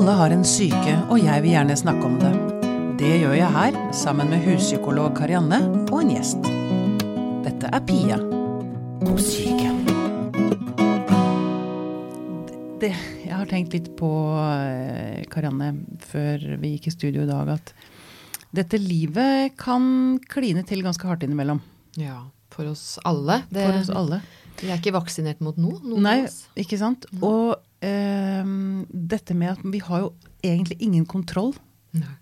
Alle har en syke, og jeg vil gjerne snakke om det. Det gjør jeg her, sammen med huspsykolog Karianne og en gjest. Dette er Pia om syke. Det, jeg har tenkt litt på, eh, Karianne, før vi gikk i studio i dag, at dette livet kan kline til ganske hardt innimellom. Ja, for oss alle. Det, For oss alle. Vi er ikke vaksinert mot noe. Nei, ikke sant? Og ehm, dette med at vi har jo egentlig ingen kontroll Nei.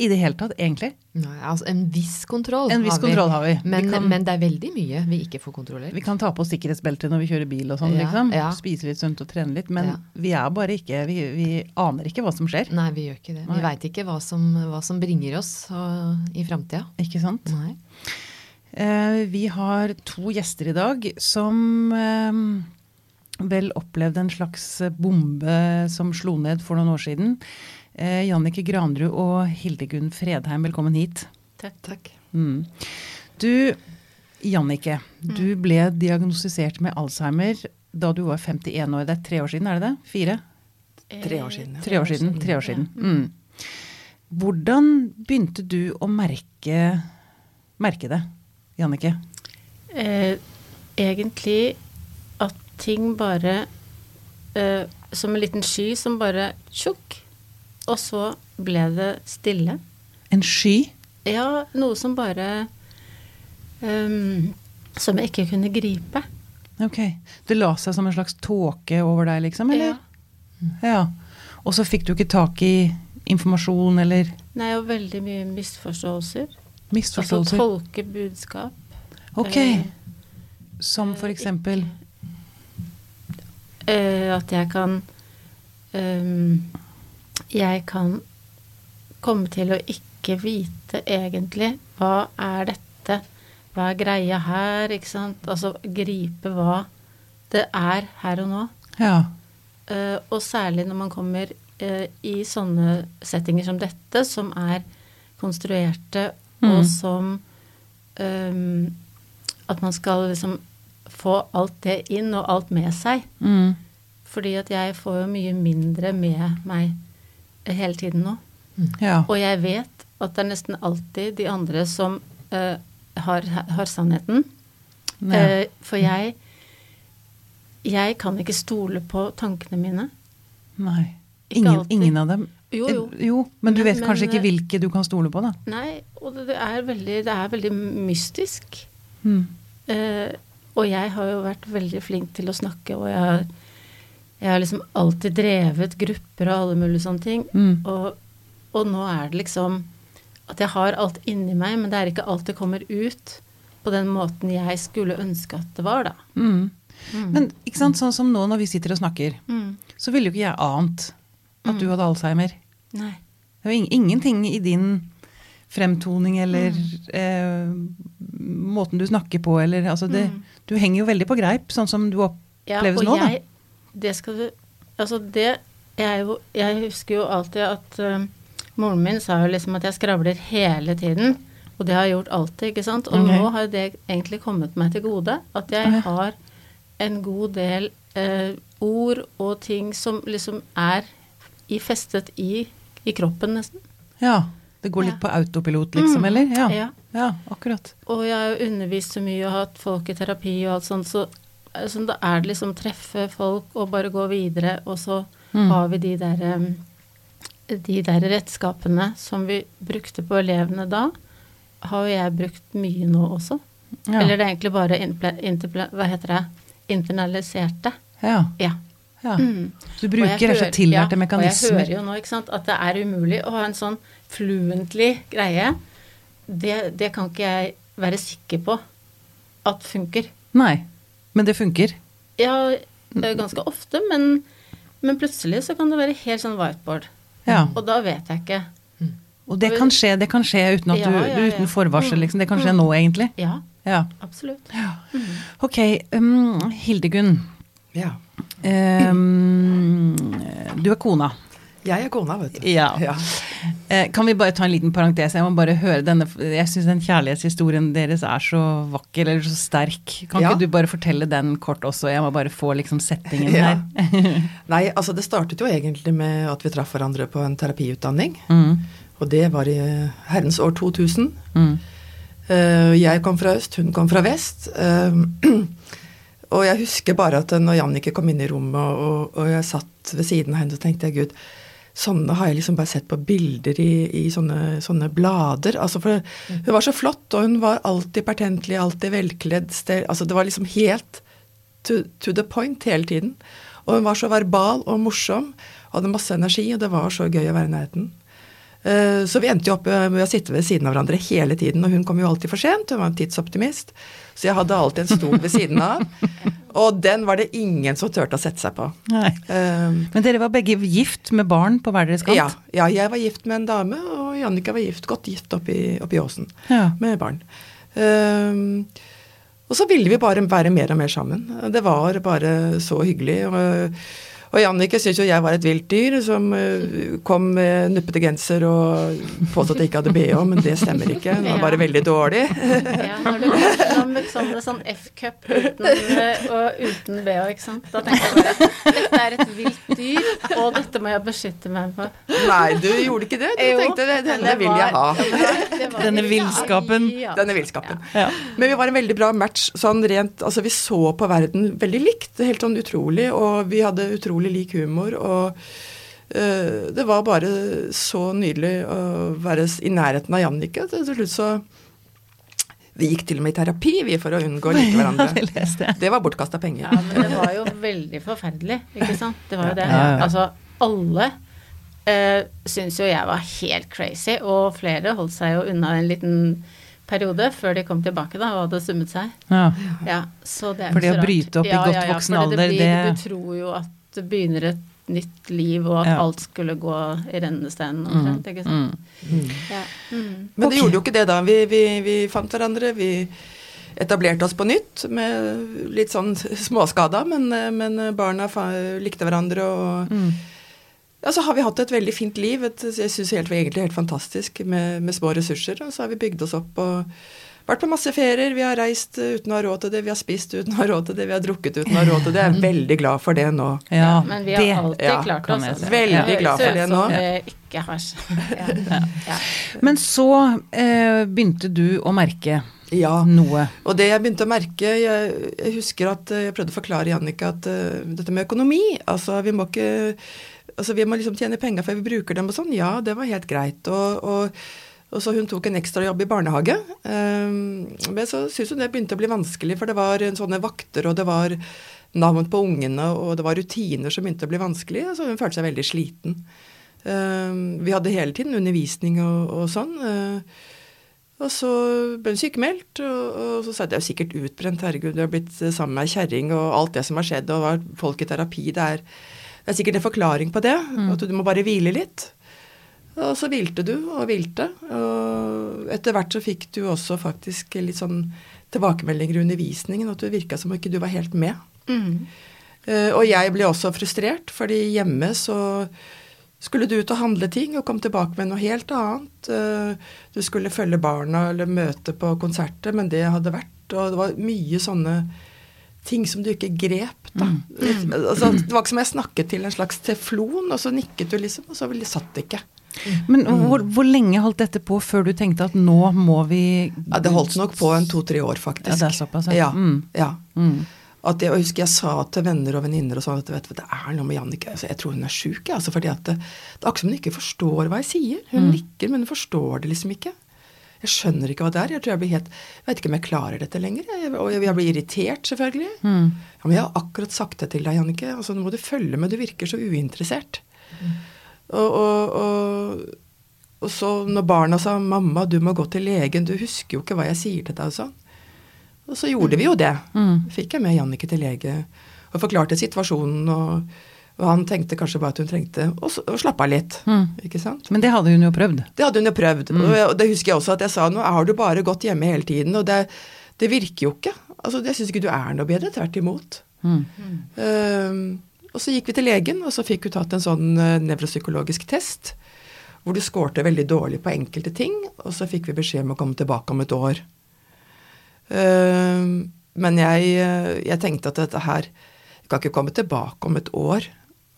i det hele tatt, egentlig. Nei, altså en viss kontroll En viss kontroll har vi. Men, vi, kan, men det er veldig mye vi ikke får kontrollert. vi kan ta på sikkerhetsbelte når vi kjører bil og sånn, Ja, liksom. ja. Spise litt sunt og trene litt. Men Ja. vi er bare ikke vi, vi aner ikke hva som skjer. Nei, vi gjør ikke det. Vi veit ikke hva som, hva som bringer oss og, i framtida. Ikke sant? Nei. Eh, vi har to gjester i dag som eh, vel opplevd en slags bombe som slo ned for noen år siden. Eh, Jannike Granrud og Hildegunn Fredheim, velkommen hit. Takk. Mm. Du, Jannike, du ble diagnostisert med Alzheimer da du var 51 år. Det er tre år siden, er det det? Fire? Tre år siden, ja. Tre år siden. Tre år siden. Mm. Hvordan begynte du å merke, merke det, Jannike? Eh, egentlig ting bare uh, Som en liten sky som bare tjukk, og så ble det stille. En sky? Ja, noe som bare um, Som jeg ikke kunne gripe. Ok. Det la seg som en slags tåke over deg, liksom? Eller? Ja. Og så fikk du ikke tak i informasjon eller Nei, og veldig mye misforståelser. Misforståelser? Altså tolke budskap. Ok. Eh, Som for eksempel eh, at jeg kan um, Jeg kan komme til å ikke vite egentlig hva er dette, hva er greia her, ikke sant? Altså gripe hva det er her og nå. Ja. Uh, og særlig når man kommer uh, i sånne settinger som dette, som er konstruerte, Mm. og som um, At man skal liksom få alt det inn og alt med seg. Mm. Fordi at jeg får jo mye mindre med meg hele tiden nå. Ja. Og jeg vet at det er nesten alltid de andre som uh, har, har sannheten. ja. Uh, for jeg Jeg kan ikke stole på tankene mine. Nei. Ingen, ingen av dem? Jo, jo. Eh, jo men du Men- vet kanskje men, ikke hvilke du kan stole på, da? Nei, og det, det, er, veldig, det er veldig mystisk. Mm. Eh, og jeg har jo vært veldig flink til å snakke, og jeg har, jeg har liksom alltid drevet grupper og alle mulige sånne ting. Mm. Og, og nå er det liksom at jeg har alt inni meg, men det er ikke alt det kommer ut på den måten jeg skulle ønske at det var, da. Mm. Men ikke sant, sånn som nå når vi sitter og snakker, Mm. så ville jo ikke jeg ant at du hadde alzheimer. Nei. Det var ing ingenting i din fremtoning eller eh, måten du snakker på, eller altså det Mm. Du henger jo veldig på greip, sånn som du oppleves ja, nå, da. jeg, det skal du Altså, det jeg, jeg husker jo alltid at uh, moren min sa jo liksom at jeg skravler hele tiden. Og det har jeg gjort alltid, ikke sant. Og okay. nå har det egentlig kommet meg til gode. At jeg har en god del eh, ord og ting som liksom er i, festet i, i kroppen, nesten. Ja. Det går litt Ja. på autopilot, liksom, eller? Ja. Ja. ja, akkurat. Og jeg har jo undervist så mye og hatt folk i terapi og alt sånt, så altså, da er det liksom treffe folk og bare gå videre, og så Mm. har vi de der em, de der redskapene som vi brukte på elevene da, har jo jeg brukt mye nå også. Eller det er egentlig bare hva heter det, internaliserte. ja. Ja. Ja. Mm. Du bruker rett og slett tillærte ja, mekanismer. Og jeg hører jo nå ikke sant, at det er umulig å ha en sånn fluently greie. Det, det kan ikke jeg være sikker på at funker. Nei, men det funker. Ja, ganske ofte, men, men plutselig så kan det være helt sånn whiteboard. Ja. Og da vet jeg ikke. Og det kan skje, det kan skje uten at du, ja, du ja. uten forvarsel, Mm. liksom. Det kan skje nå, egentlig. Ja, Ja. absolutt. Ok, um, Hildegunn. Ja. Um, du er kona. Jeg er kona, vet du. Ja. Ja. Eh, kan vi bare ta en liten parentes? Jeg må bare høre denne Jeg syns den kjærlighetshistorien deres er så vakker, eller så sterk. Kan Ja. ikke du bare fortelle den kort også? Jeg må bare få liksom settingen Ja. her. Nei, altså det startet jo egentlig med at vi traff hverandre på en terapiutdanning. mm. Og det var i herrens år 2000. Mm. Eh, jeg kom fra øst, hun kom fra vest. Og jeg husker bare at når Jannicke kom inn i rommet, og, og jeg satt ved siden av henne, så tenkte jeg gud, sånne har jeg liksom bare sett på bilder i, i sånne, sånne blader. Altså for hun var så flott, og hun var alltid pertentlig, alltid velkledd. Stel, altså det var liksom helt to, to the point hele tiden. Og hun var så verbal og morsom, hadde masse energi, og det var så gøy å være i nærheten. Eh, Så vi endte jo opp med å sitte ved siden av hverandre hele tiden, og hun kom jo alltid for sent, hun var en tidsoptimist. Så jeg hadde alltid en stol ved siden av, og den var det ingen som turte å sette seg på. Nei. Eh, Men dere var begge gift med barn på hver deres kant? Ja, ja, jeg var gift med en dame, og Jannika var gift, godt gift oppe i, åsen Ja. med barn. Um, og så ville vi bare være mer og mer sammen. Det var bare så hyggelig. Og, og Jannicke syntes jo jeg var et vilt dyr som eh, kom med nuppete genser og påstod at jeg ikke hadde bh, men det stemmer ikke. Det var bare veldig dårlig. Ja, når du kom liksom med sånn, sånn F-cup uten, eh, og uten BH, ikke sant. Da tenkte jeg bare dette er et vilt dyr, og dette må jeg beskytte meg for. Nei, du gjorde ikke det. Du Jo, tenkte det, denne det vil jeg ha. var- det var- Denne villskapen. Ja. Denne villskapen. Ja. Men vi var en veldig bra match sånn rent Altså vi så på verden veldig likt, helt sånn utrolig, og vi hadde utrolig lik humor, og eh, det var bare så nydelig å være i nærheten av Jannicke. Til slutt så Vi gikk til og med i terapi, vi, for å unngå å like Ja, hverandre. det. Det var bortkasta penger. Ja, men det var jo veldig forferdelig, ikke sant. Det var jo det. Ja, ja. Altså, alle uh, syntes jo jeg var helt crazy, og flere holdt seg jo unna en liten periode før de kom tilbake da og hadde summet seg. Ja. Ja, så det er For det å bryte opp i godt voksen alder, det, blir, det- Du tror jo at det begynner et nytt liv, og at Ja. alt skulle gå i rennesteinen omtrent, ikke sant. Mm. Ja. Mm. Men det gjorde jo ikke det da. Vi, vi, vi fant hverandre. Vi etablerte oss på nytt med litt sånn småskada, men, men barna fa likte hverandre og Mm. Ja, så har vi hatt et veldig fint liv. Et, jeg syns egentlig helt fantastisk med, med små ressurser. Og så har vi bygd oss opp og vært på masse ferier. Vi har reist uten å ha råd til det, vi har spist uten å ha råd til det, vi har drukket uten å ha råd til det. Jeg er veldig glad for det nå. Ja, Men vi har det- alltid ja, klart oss. altså. Veldig glad for det nå. ikke har ja. Ja. Men så eh, begynte du å merke Ja. noe. Og det jeg begynte å merke Jeg, jeg husker at eh, jeg prøvde å forklare Jannicke at uh, dette med økonomi Altså, vi må ikke Altså, vi må liksom tjene penger før vi bruker dem og sånn. Ja, det var helt greit. Og, og, og så hun tok en ekstrajobb i barnehage. Um, men så syntes hun det begynte å bli vanskelig, for det var sånne vakter, og det var navn på ungene, og det var rutiner som begynte å bli vanskelig. Så hun følte seg veldig sliten. Um, vi hadde hele tiden undervisning og, og sånn. Uh, og så ble hun sykemeldt, og, og så sa jeg det er jo sikkert utbrent, herregud, du har blitt eh, sammen med ei kjerring, og alt det som har skjedd, og var folk i terapi, det er, det er sikkert en forklaring på det, at du må bare hvile litt. Og så hvilte du og hvilte, og etter hvert så fikk du også faktisk litt sånn tilbakemeldinger i undervisningen, at du virka som om ikke du var helt med. Mm. Uh, og jeg ble også frustrert, fordi hjemme så skulle du ut og handle ting og komme tilbake med noe helt annet. Uh, Du skulle følge barna eller møte på konserter, men det hadde vært Og det var mye sånne ting som du ikke grep, da. Altså, det var ikke som jeg snakket til en slags teflon, og så nikket du liksom, og så satt det ikke. Men hvor, hvor lenge holdt dette på før du tenkte at nå må vi Ja, det holdt nok på en to-tre år, faktisk. Ja, det er såpass, ja. Mm. ja. Mm. At jeg, jeg husker jeg sa til venner og venninner og sånn at vet du, det er noe med Jannicke altså, Jeg tror hun er sjuk. Altså, fordi at det, det er akkurat som hun ikke forstår hva jeg sier. Hun nikker, men hun forstår det liksom ikke. Jeg skjønner ikke hva det er. Jeg tror jeg blir helt Jeg vet ikke om jeg klarer dette lenger. Jeg, og jeg, jeg blir irritert, selvfølgelig. Mm. Ja, men jeg har akkurat sagt det til deg, Jannicke. Altså, nå må du følge med. Du virker så uinteressert. Og, og, og, og så når barna sa 'mamma, du må gå til legen', du husker jo ikke hva jeg sier til deg og sånn. Og så gjorde vi jo det. Mm. Fikk jeg med Jannicke til lege og forklarte situasjonen. Og, og han tenkte kanskje bare at hun trengte å, slappe av litt. Mm. Ikke sant? Men det hadde hun jo prøvd. Det hadde hun jo prøvd. Og, og det husker jeg også at jeg sa nå har du bare gått hjemme hele tiden, og det, det virker jo ikke. Altså, Jeg syns ikke du er noe bedre. Tvert imot. Mm. Ehm, og så gikk vi til legen, og så fikk hun tatt en sånn uh, nevropsykologisk test. hvor du skårte veldig dårlig på enkelte ting, og så fikk vi beskjed om å komme tilbake om et år. Uh, men jeg, jeg, tenkte at dette her kan ikke komme tilbake om et år.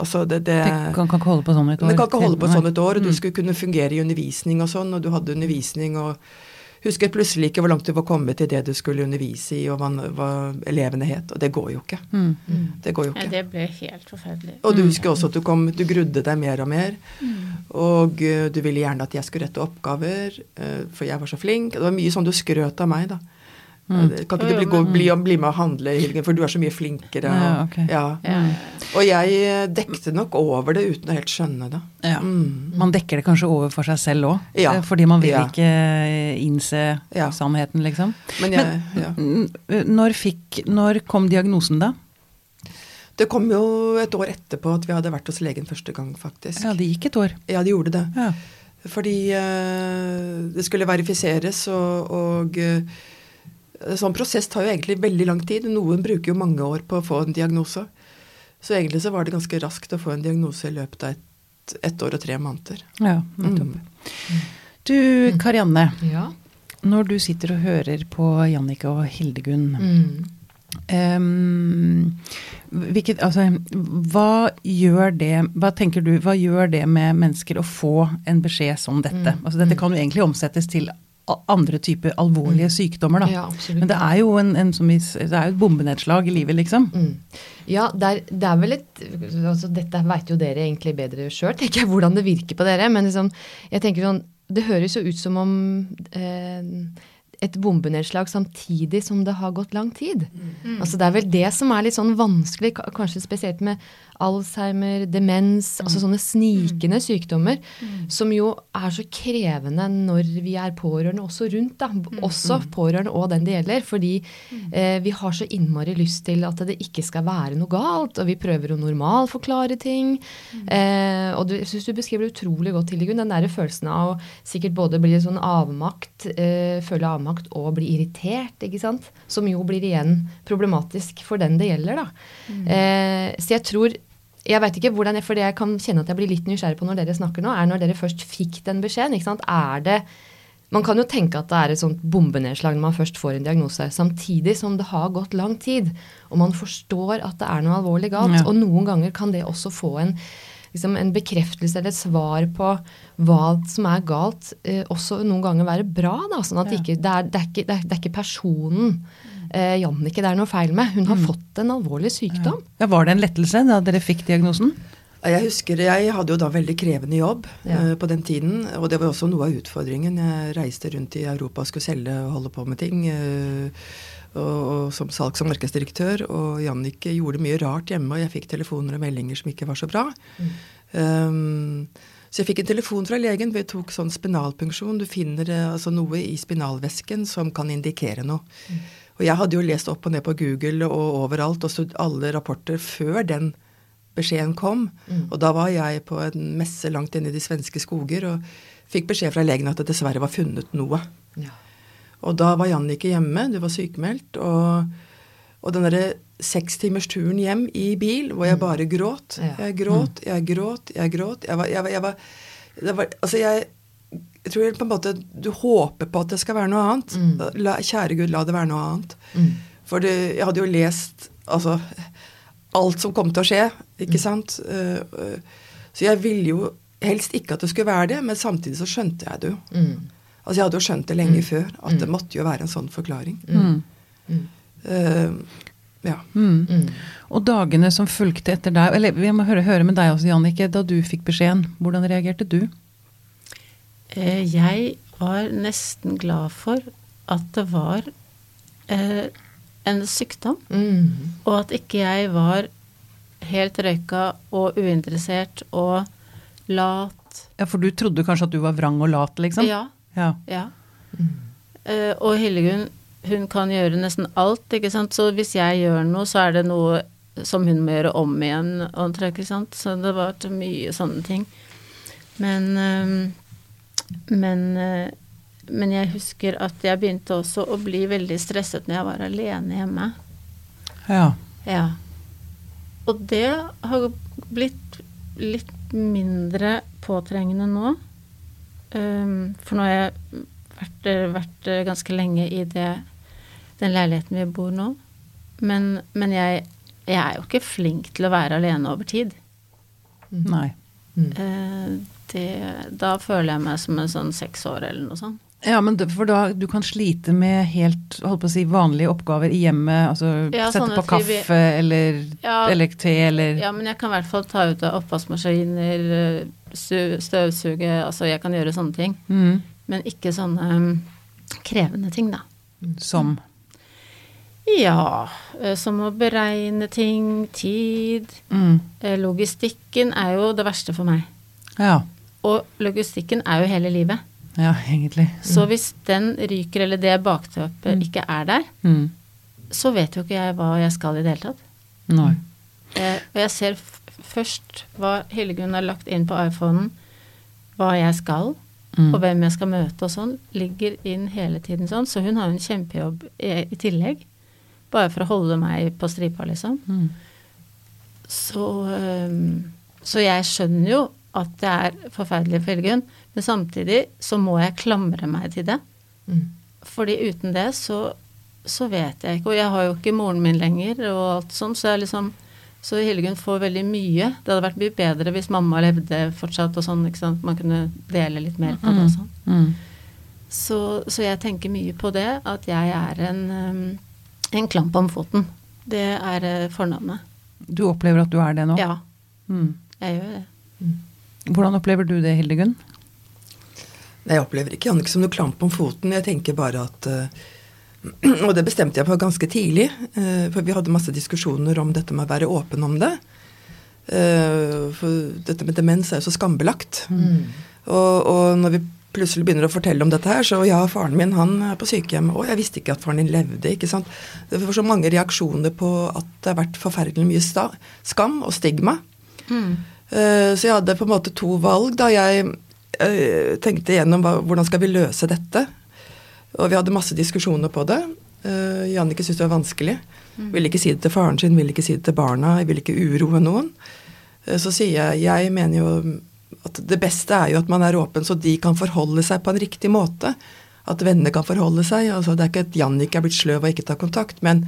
Altså det, det, det kan, kan, ikke holde på sånn et år? Det kan ikke holde på sånn et år, og du mm. skulle kunne fungere i undervisning og sånn, og du hadde undervisning og husket plutselig ikke hvor langt du var kommet i det du skulle undervise i, og hva, hva elevene het. Og det går jo ikke. Mm. Det går jo ikke. Ja, det ble helt forferdelig. Og du husker også at du kom, du grudde deg mer og mer. Mm. Og uh, du ville gjerne at jeg skulle rette oppgaver, uh, for jeg var så flink. Det var mye sånn du skrøt av meg, da. Mm. Kan ikke du bli, gå, bli, bli, med og handle, Hilgen, for du er så mye flinkere. Og, ja, okay. ja. Ja. og jeg eh, dekte nok over det uten å helt skjønne det. Mm. Man dekker det kanskje over for seg selv òg, eh, fordi man vil ikke eh, innse sannheten, liksom. Men, jeg, Men når, fikk, når kom diagnosen, da? Det kom jo et år etterpå at vi hadde vært hos legen første gang, faktisk. Ja, det gikk et år? Ja, det gjorde det. Ja. Fordi uh, det skulle verifiseres, og, og uh, sånn prosess tar jo egentlig veldig lang tid. Noen bruker jo mange år på å få en diagnose. Så egentlig så var det ganske raskt å få en diagnose i løpet av ett et år og tre måneder. Ja, nettopp. Mm. Du Karianne. Ja. Når du sitter og hører på Jannicke og Hildegunn mm. um, hvilket, altså, hva gjør det Hva tenker du, hva gjør det med mennesker å få en beskjed som dette? Mm. Altså, dette kan jo egentlig omsettes til andre typer alvorlige mm. sykdommer. Da. Ja, Men det er jo en, en vi, det er jo et bombenedslag i livet, liksom. Mm. Ja, det er, det er, vel et altså Dette veit jo dere egentlig bedre sjøl, tenker jeg, hvordan det virker på dere. Men liksom, jeg tenker sånn, det høres jo ut som om eh, et bombenedslag samtidig som det har gått lang tid. Mm. Altså Det er vel det som er litt sånn vanskelig, kanskje spesielt med Alzheimer, demens, mm. altså sånne snikende mm. sykdommer, mm. som jo er så krevende når vi er pårørende også rundt. da, mm. Også mm. pårørende og den det gjelder. Fordi eh, vi har så innmari lyst til at det ikke skal være noe galt, og vi prøver å normalforklare ting. Eh, og du, jeg syns du beskriver det utrolig godt, Hildegunn, den der følelsen av å sikkert både bli sånn avmakt, eh, føle avmakt og bli irritert, ikke sant. Som jo blir igjen problematisk for den det gjelder, da. Eh, så jeg tror jeg vet ikke hvordan, jeg, for det jeg kan kjenne at jeg blir litt nysgjerrig på når dere snakker nå, er når dere først fikk den beskjeden. ikke sant? Er det Man kan jo tenke at det er et sånt bombenedslag når man først får en diagnose, samtidig som det har gått lang tid, og man forstår at det er noe alvorlig galt. Ja. Og noen ganger kan det også få en, liksom en bekreftelse eller et svar på hva som er galt, eh, også noen ganger være bra. da, sånn at ja. ikke, det, er, det, er ikke, det, det er ikke personen eh, Jannicke det er noe feil med. Hun har mm. fått en alvorlig sykdom. Ja. Var det en lettelse da dere fikk diagnosen? Jeg husker, jeg hadde jo da veldig krevende jobb ja. uh, på den tiden. Og det var også noe av utfordringen. Jeg reiste rundt i Europa og skulle selge og holde på med ting. Uh, og, og, som salgs- og markedsdirektør. Og Jannicke gjorde mye rart hjemme, og jeg fikk telefoner og meldinger som ikke var så bra. Mm. Um, så jeg fikk en telefon fra legen. Vi tok sånn spinalpunksjon. Du finner uh, altså noe i spinalvæsken som kan indikere noe. Mm. Og jeg hadde jo lest opp og ned på Google og overalt og alle rapporter før den beskjeden kom. Mm. Og da var jeg på en messe langt inne i de svenske skoger og fikk beskjed fra legen at det dessverre var funnet noe. Ja. Og da var Jannicke hjemme, du var sykemeldt. Og, og den derre sekstimersturen hjem i bil hvor jeg mm. bare gråt. Jeg gråt, jeg gråt, jeg gråt. Jeg var, jeg var, jeg var, var Altså, jeg jeg tror på en måte du håper på at det skal være noe annet. Mm. La, kjære Gud, la det være noe annet. Mm. For det, jeg hadde jo lest altså, alt som kom til å skje, ikke mm. sant. Uh, uh, så jeg ville jo helst ikke at det skulle være det, men samtidig så skjønte jeg det jo. Mm. Altså Jeg hadde jo skjønt det lenge mm. før, at det mm. måtte jo være en sånn forklaring. Uh, ja. Og dagene som fulgte etter deg, eller vi må høre, høre med deg også, Jannicke, da du fikk beskjeden, hvordan reagerte du? Eh, jeg var nesten glad for at det var eh, en sykdom, mm. og at ikke jeg var helt røyka og uinteressert og lat. Ja, For du trodde kanskje at du var vrang og lat, liksom? Ja. ja. ja. Mm. Uh, og Hillegunn, hun kan gjøre nesten alt, ikke sant. Så hvis jeg gjør noe, så er det noe som hun må gjøre om igjen, ikke sant. Så det var mye sånne ting. Men um, men, eh, men jeg husker at jeg begynte også å bli veldig stresset når jeg var alene hjemme. Ja. ja. Og det har blitt litt mindre påtrengende nå. Ehm, for nå har jeg vært, vært ganske lenge i det, den leiligheten vi bor nå. Men, men jeg, jeg, er jo ikke flink til å være alene over tid. Nei. Mm. Eh, 90 Da føler jeg meg som en sånn seks år eller noe sånt. Ja, men for da, du kan slite med helt holdt på å si, vanlige oppgaver i hjemmet? Altså ja, sette sånn på kaffe vi, eller, ja, eller, te eller Ja, men jeg kan i hvert fall ta ut av oppvaskmaskiner, støvsuge Altså jeg kan gjøre sånne ting. Mm. Men ikke sånne um, krevende ting, da. Som? Ja, eh, som å beregne ting, tid. Mm. Eh, logistikken er jo det verste for meg. Ja. Og logistikken er jo hele livet. Ja, egentlig. Så hvis den ryker, eller det bakteppet ikke er der, Mm. så vet jo ikke jeg hva jeg skal i det hele tatt. Nei. Eh, og jeg ser først hva Hildegunn har lagt inn på iPhonen, hva jeg skal, Mm. og hvem jeg skal møte og sånn, ligger inn hele tiden sånn. Så hun har jo en kjempejobb i, i tillegg. Bare for å holde meg på stripa, liksom. Mm. Så, øhm, så jeg skjønner jo at det er forferdelig for Hildegunn, men samtidig så må jeg klamre meg til det. Mm. Fordi uten det så, så vet jeg ikke. Og jeg har jo ikke moren min lenger og alt sånn, så jeg liksom så Hildegunn får veldig mye. Det hadde vært mye bedre hvis mamma levde fortsatt og sånn, ikke sant. Man kunne dele litt mer på det og sånn. Mm. Så, så jeg tenker mye på det, at jeg er en, en klamp om foten. Det er eh, fornavnet. Du opplever at du er det nå? Ja, Mm. jeg gjør det. Hvordan opplever du det, Hildegunn? Nei, Jeg opplever ikke Jannicke som noe klamp om foten. Jeg tenker bare at eh, Og det bestemte jeg på ganske tidlig, eh, for vi hadde masse diskusjoner om dette med å være åpen om det. Eh, For dette med demens er jo så skambelagt. Mm. Og, og når vi plutselig begynner å fortelle om dette her, så ja, faren min han er på sykehjem. Å, jeg visste ikke at faren din levde. ikke sant? Det var så mange reaksjoner på at det har vært forferdelig mye sta skam og stigma. Eh, Så jeg hadde på en måte to valg da jeg eh, tenkte igjennom hvordan skal vi løse dette. Og vi hadde masse diskusjoner på det. Uh, Jannicke syntes det var vanskelig. Ville ikke si det til faren sin, ville ikke si det til barna, jeg ville ikke uroe noen. Eh, så sier jeg jeg mener jo at det beste er jo at man er åpen så de kan forholde seg på en riktig måte. At venner kan forholde seg. altså Det er ikke at Jannicke er blitt sløv og ikke tar kontakt, men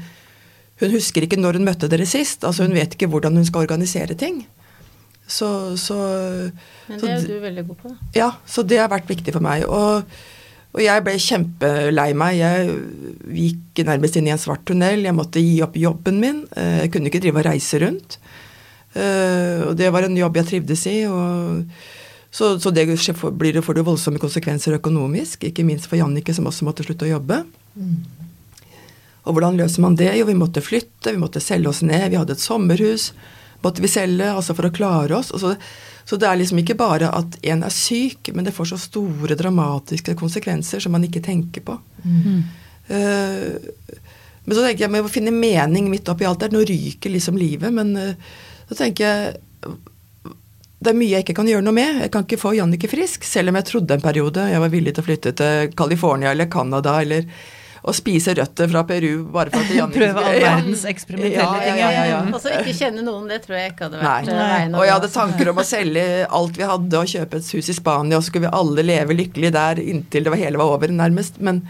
hun husker ikke når hun møtte dere sist. altså Hun vet ikke hvordan hun skal organisere ting. Så, så, Men det er jo du veldig god på, da. ja, så det har vært viktig for meg. Og, og jeg ble kjempelei meg. Jeg gikk nærmest inn i en svart tunnel. Jeg måtte gi opp jobben min. Eh, Jeg kunne ikke drive og reise rundt. Eh, Og det var en jobb jeg trivdes i. Og så, så det blir det får det voldsomme konsekvenser økonomisk. Ikke minst for Jannicke, som også måtte slutte å jobbe. Og hvordan løser man det? Jo, vi måtte flytte, vi måtte selge oss ned. Vi hadde et sommerhus. Måtte vi selge, altså for å klare oss. Så, så det er liksom ikke bare at en er syk, men det får så store dramatiske konsekvenser som man ikke tenker på. Eh, men så tenker jeg med å finne mening midt oppi alt der. Nå ryker liksom livet, men uh, så tenker jeg det er mye jeg ikke kan gjøre noe med. Jeg kan ikke få Jannicke frisk, selv om jeg trodde en periode jeg var villig til å flytte til California eller Canada eller å spise røtter fra Peru bare for at Jannicke Prøve all verdens eksperimentelle Ja, ja, ting. ja, ja, ja. Og så ikke kjenne noen, det tror jeg ikke hadde vært Nei. eh, veien å Og jeg hadde tanker om å selge alt vi hadde og kjøpe et hus i Spania, og så skulle vi alle leve lykkelig der inntil det var hele var over, nærmest. Men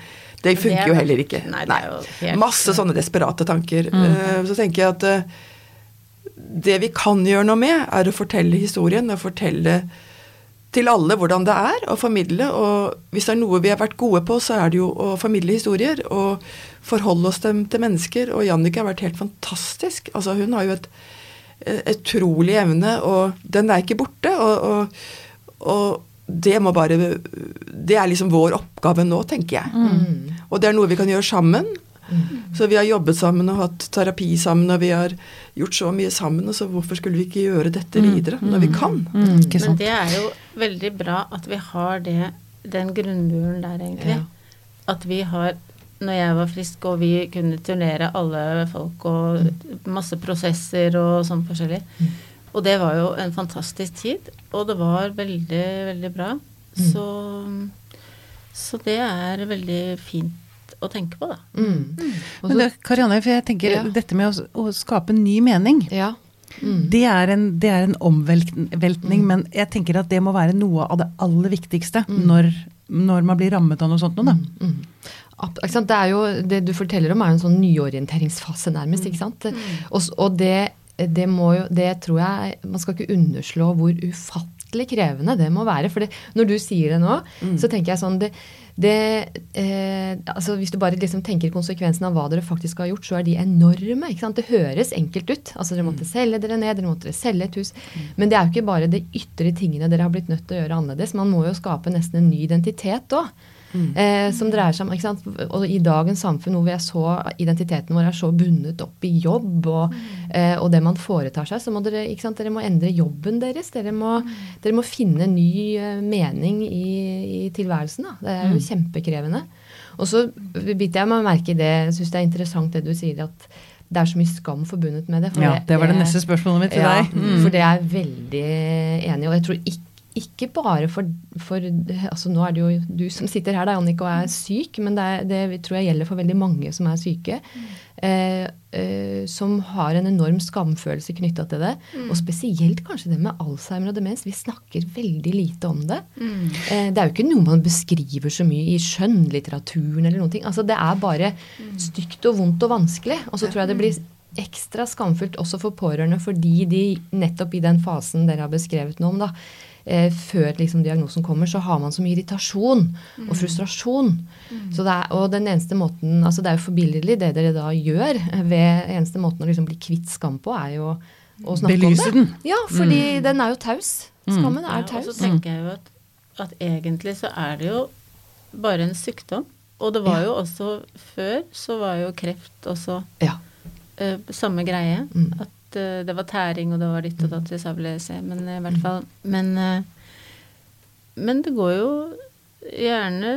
det det funker er- jo heller ikke. Nei, Masse sånne desperate tanker. Eh, Så tenker jeg at eh, det vi kan gjøre noe med, er å fortelle historien og fortelle til alle hvordan det er, å formidle. Og hvis det er noe vi har vært gode på, så er det jo å formidle historier og forholde oss til, til mennesker. Og Jannicke har vært helt fantastisk. Altså, hun har jo et, et utrolig evne, og den er ikke borte. Og, og, og det må bare Det er liksom vår oppgave nå, tenker jeg. Og det er noe vi kan gjøre sammen. Så vi har jobbet sammen og hatt terapi sammen, og vi har gjort så mye sammen. Og så hvorfor skulle vi ikke gjøre dette videre når vi kan? Mm, Men det er jo veldig bra at vi har det, den grunnmuren der, egentlig. At vi har Når jeg var frisk og vi kunne turnere alle folk og masse prosesser og sånn forskjellig. Og det var jo en fantastisk tid, og det var veldig, veldig bra. Så, så det er veldig fint å tenke på, da. Mm. Og Men det, Karianne, for jeg tenker Ja. dette med å, å skape ny mening. ja. Mm. Det er en, det er en omveltning, Mm. men jeg tenker at det må være noe av det aller viktigste Mm. når, når man blir rammet av noe sånt noe, da. Mm. Det er jo, det du forteller om er jo en sånn nyorienteringsfase, nærmest. ikke sant? Og, og det, det må jo Det tror jeg Man skal ikke underslå hvor ufattelig krevende det må være. For det, når du sier det nå, så tenker jeg sånn det, det, eh, altså Hvis du bare liksom tenker konsekvensen av hva dere faktisk har gjort, så er de enorme. ikke sant? Det høres enkelt ut. altså Dere måtte selge dere ned, dere måtte selge et hus. Men det er jo ikke bare de ytre tingene dere har blitt nødt til å gjøre annerledes. Man må jo skape nesten en ny identitet òg. Eh, som dreier seg om, ikke sant? Og I dagens samfunn hvor vi er så, identiteten vår er så bundet opp i jobb og, eh, og det man foretar seg, så må dere, ikke sant? dere må endre jobben deres. Dere må, dere må finne ny eh, mening i, i tilværelsen. Da. Det er jo kjempekrevende. Og så biter jeg meg merke i det, jeg syns det er interessant det du sier, at det er så mye skam forbundet med det. Ja, det var det neste spørsmålet mitt til ja, deg. Mm. For det er jeg veldig enig i. Og jeg tror ikke, ikke bare for, for altså Nå er det jo du som sitter her, da, Annika, og er syk, men det, er, det tror jeg gjelder for veldig mange som er syke. Eh, eh, som har en enorm skamfølelse knytta til det. Og spesielt kanskje det med Alzheimer og demens. Vi snakker veldig lite om det. Eh, det er jo ikke noe man beskriver så mye i skjønnlitteraturen eller noen ting. Altså, det er bare stygt og vondt og vanskelig. Og så tror jeg det blir ekstra skamfullt også for pårørende fordi de nettopp i den fasen dere har beskrevet noe om, da, eh, før liksom diagnosen kommer, så har man så mye irritasjon og frustrasjon. Så det er, og den eneste måten, altså det er jo forbilledlig det dere da gjør. ved Eneste måten å liksom bli kvitt skam på, er jo å snakke Belyse om det. den. Ja, fordi den er jo taus. Skammen Ja, er og så tenker jeg jo at, at egentlig så er det jo bare en sykdom. Og det var Ja. jo også før, så var jo kreft også Ja. uh, samme greie. Mm. At eh, det var tæring, og det var ditt og datt, hvis jeg ville se, men eh, i hvert fall Men, eh, men det går jo gjerne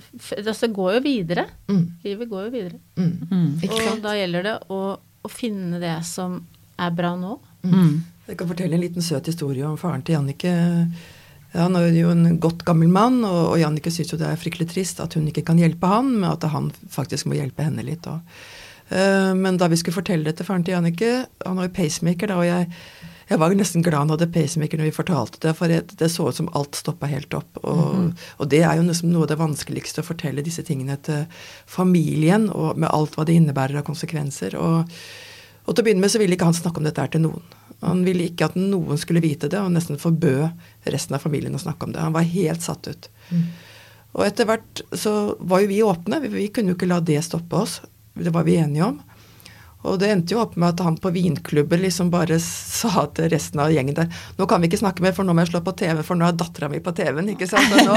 Altså, det går jo videre. Mm, Livet går jo videre. mm. Mm. Og da gjelder det å, å finne det som er bra nå. Mm. Jeg kan fortelle en liten søt historie om faren til Jannicke. Han er jo en godt gammel mann, og, og Jannicke syns jo det er fryktelig trist at hun ikke kan hjelpe han, men at han faktisk må hjelpe henne litt. Og, men da vi skulle fortelle det til faren til Jannicke Han har jo pacemaker, da, og jeg, jeg var nesten glad han hadde pacemaker når vi fortalte det, for det, så ut som alt stoppa helt opp. Og, og det er jo liksom noe av det vanskeligste å fortelle disse tingene til familien, og med alt hva det innebærer av konsekvenser. Og, og til å begynne med så ville ikke han snakke om dette her til noen. Han ville ikke at noen skulle vite det, og nesten forbød resten av familien å snakke om det. Han var helt satt ut. Og etter hvert så var jo vi åpne. Vi, vi kunne jo ikke la det stoppe oss. Det var vi enige om. Og det endte jo opp med at han på vinklubber liksom bare sa til resten av gjengen der Nå kan vi ikke snakke mer, for nå må jeg slå på TV, for nå er dattera mi på TV-en. ikke sant? Og, nå,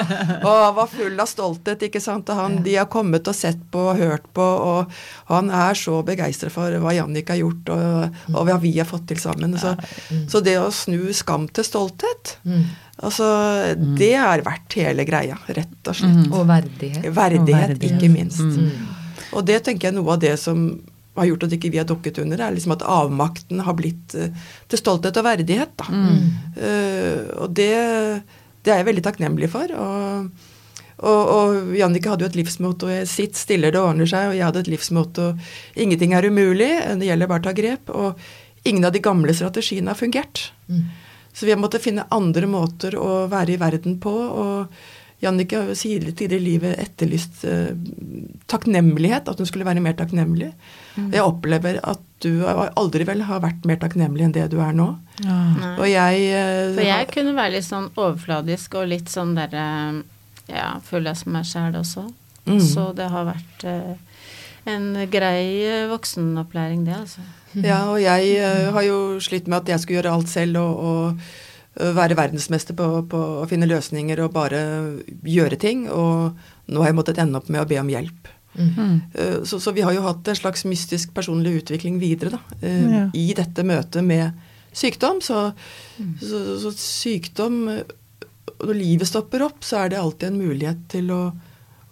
og han var full av stolthet. ikke sant? Og han, De har kommet og sett på og hørt på, og, og han er så begeistra for hva Jannik har gjort, og, og hva vi har fått til sammen. Så, så det å snu skam til stolthet, Mm. altså det har vært hele greia, rett og slett. Og verdighet. Verdighet, verdighet. ikke minst. Mm. Og det tenker jeg noe av det som har gjort at ikke vi har dukket under, er liksom at avmakten har blitt eh, til stolthet og verdighet. Da. Eh, og det, det er jeg veldig takknemlig for. Og, og, og Jannicke hadde jo et livsmotto 'sitt stiller, det ordner seg', og jeg hadde et livsmotto 'ingenting er umulig, det gjelder bare å ta grep'. Og ingen av de gamle strategiene har fungert. Mm. Så vi har måttet finne andre måter å være i verden på. og Jannicke har jo tidligere i livet etterlyst uh, takknemlighet, at hun skulle være mer takknemlig. Mm. Jeg opplever at du aldri vel har vært mer takknemlig enn det du er nå. Ja. Og jeg uh, For jeg kunne være litt sånn overfladisk og litt sånn derre Ja, føler jeg som meg sjæl også. Mm. Så det har vært uh, en grei eh, voksenopplæring, det, altså. Ja, og jeg eh, har jo slitt med at jeg skulle gjøre alt selv og, og eh, være verdensmester på, på å finne løsninger og bare gjøre ting. Og nå har jeg måttet ende opp med å be om hjelp. Mm. -hmm. Så, så vi har jo hatt en slags mystisk personlig utvikling videre da, eh, Ja. i dette møtet med sykdom. Så, så, så sykdom Når livet stopper opp, så er det alltid en mulighet til å,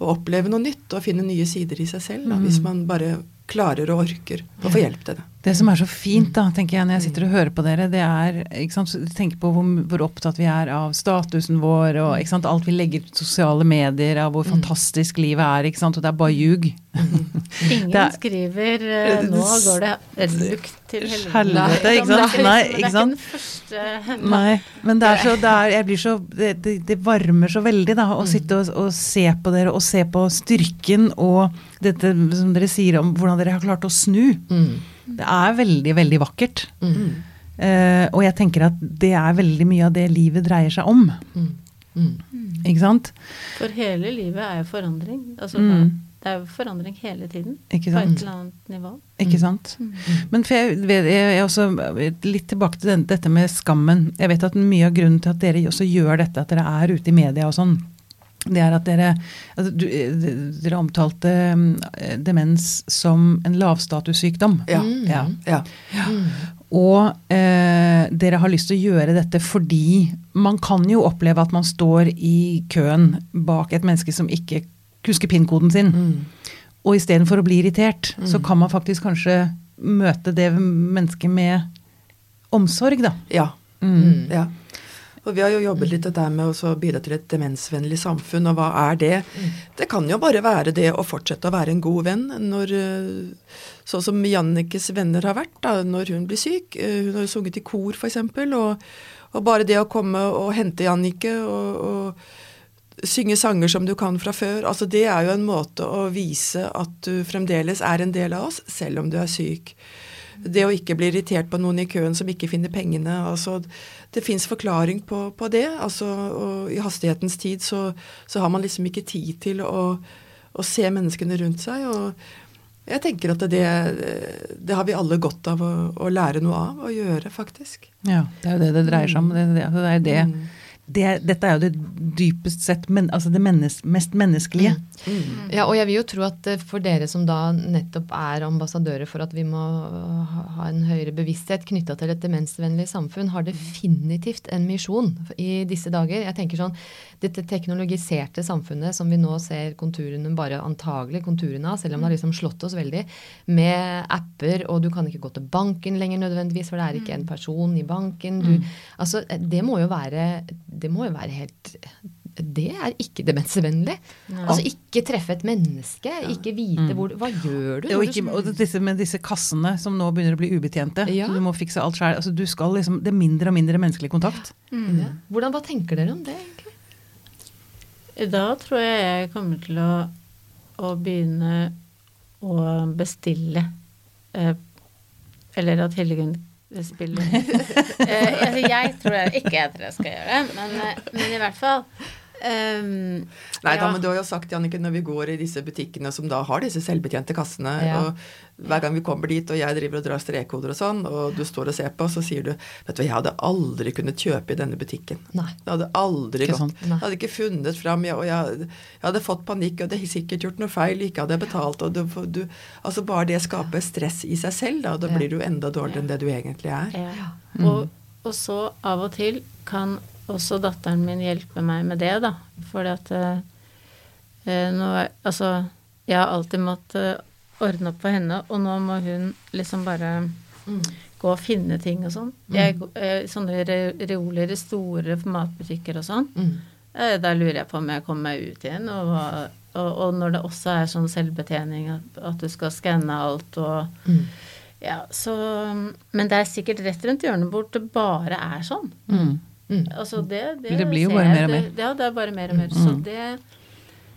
å oppleve noe nytt og finne nye sider i seg selv, da, hvis man bare klarer og orker å få hjelp til det. Det som er så fint, da, tenker jeg når jeg sitter og hører på dere, det er ikke sant, tenk tenker på hvor, hvor opptatt vi er av statusen vår og ikke sant, alt vi legger ut sosiale medier av hvor fantastisk livet er, ikke sant, og det er bare ljug. Ingen er- skriver eh, 'nå går det lukt til helvete'. Ikke sant? Nei, ikke sant? Det er ikke den første Nei, men det er så, det er, jeg blir så, det, det, det varmer så veldig da, å sitte og, og se på dere, og se på styrken og dette som dere sier om hvordan dere har klart å snu. Mm. Det er veldig, veldig vakkert. Mm. Uh, og jeg tenker at det er veldig mye av det livet dreier seg om. Mm. Mm. Ikke sant? For hele livet er jo forandring. Altså, Mm. Det er jo forandring hele tiden. Ikke sant? På et eller annet nivå. Ikke sant? Men for jeg, vet- jeg er også litt tilbake til den, dette med skammen. Jeg vet at mye av grunnen til at dere også gjør dette, at dere er ute i media og sånn, det er at dere altså, du, Dere omtalte eh, demens som en lavstatussykdom. Ja. Mm. Ja. ja. Og eh, dere har lyst til å gjøre dette fordi man kan jo oppleve at man står i køen bak et menneske som ikke husker PIN-koden sin. Mm. Og istedenfor å bli irritert, så kan man faktisk kanskje møte det mennesket med omsorg, da. Ja. Mm. ja. Og vi har jo jobbet litt dette med å bidra til et demensvennlig samfunn, og hva er det? Det kan jo bare være det å fortsette å være en god venn når eh, Sånn som Jannikes venner har vært da, når hun blir syk. Eh, Hun har jo sunget i kor, f.eks. Og, og bare det å komme og hente Jannike og, og synge sanger som du kan fra før, altså det er jo en måte å vise at du fremdeles er en del av oss, selv om du er syk. Det å ikke bli irritert på noen i køen som ikke finner pengene. altså Det fins forklaring på, på det. altså og I hastighetens tid så, så har man liksom ikke tid til å, å se menneskene rundt seg. og jeg tenker at det, det har vi alle godt av å, å lære noe av, å gjøre, faktisk. Ja, det er jo det det dreier seg om. Det, det, det er det. Mm. Det, dette er jo det dypest sett men, altså det mennes, mest menneskelige. Mm. Ja, og jeg vil jo tro at eh, for dere som da nettopp er ambassadører for at vi må ha ha en høyere bevissthet knytta til et demensvennlig samfunn, har definitivt en misjon i disse dager. Jeg tenker sånn, Dette teknologiserte samfunnet som vi nå ser konturene, bare antagelig konturene av, selv om det har liksom slått oss veldig, med apper, og du kan ikke gå til banken lenger nødvendigvis, for det er ikke en person i banken. Du, altså, det må jo være det må jo være helt det er ikke demensvennlig. Altså ikke treffe et menneske, ikke vite hvor Hva gjør du? Og, ikke, og disse, med disse kassene som nå begynner å bli ubetjente. Ja. Så du må fikse alt sjøl. Altså, liksom, det er mindre og mindre menneskelig kontakt. Ja. Hvordan, Hva tenker dere om det, egentlig? Da tror jeg jeg kommer til å, å begynne å bestille eh, Eller at Hildegunn spiller. Eh, altså Jeg tror jeg, ikke jeg tror jeg skal gjøre det, men, eh, men i hvert fall ehm, Nei, da, men du har jo sagt, Janneke, når vi går i disse butikkene som da har disse selvbetjente kassene, Ja. og hver gang vi kommer dit, og jeg driver og drar strekkoder og sånn, og du står og ser på, så sier du Vet du hva, jeg hadde aldri kunnet kjøpe i denne butikken. Nei. Det hadde aldri Ikke gått. Sånn. Jeg hadde ikke funnet fram, jeg, og jeg, jeg hadde fått panikk, og det hadde sikkert gjort noe feil, ikke hadde jeg betalt, og du, du Altså bare det skaper stress i seg selv, da, og da Ja. blir du enda dårligere enn det du egentlig er. Ja. Og, og så av og til kan også datteren min hjelpe meg med det, da. Fordi at eh, eh, nå Altså, jeg har alltid måttet ordne opp for henne, og nå må hun liksom bare gå og finne ting og sånn. Jeg, eh, sånne re reoler i store matbutikker og sånn. Mm. Eh, Da lurer jeg på om jeg kommer meg ut igjen. Og, og, og når det også er sånn selvbetjening, at, at du skal skanne alt og Mm. Ja, så Men det er sikkert rett rundt hjørnet hvor det bare er sånn. Mm. Mm. Altså det, det, Det blir jo bare mer og det- mer. Ja, det er bare mer og mer. Så det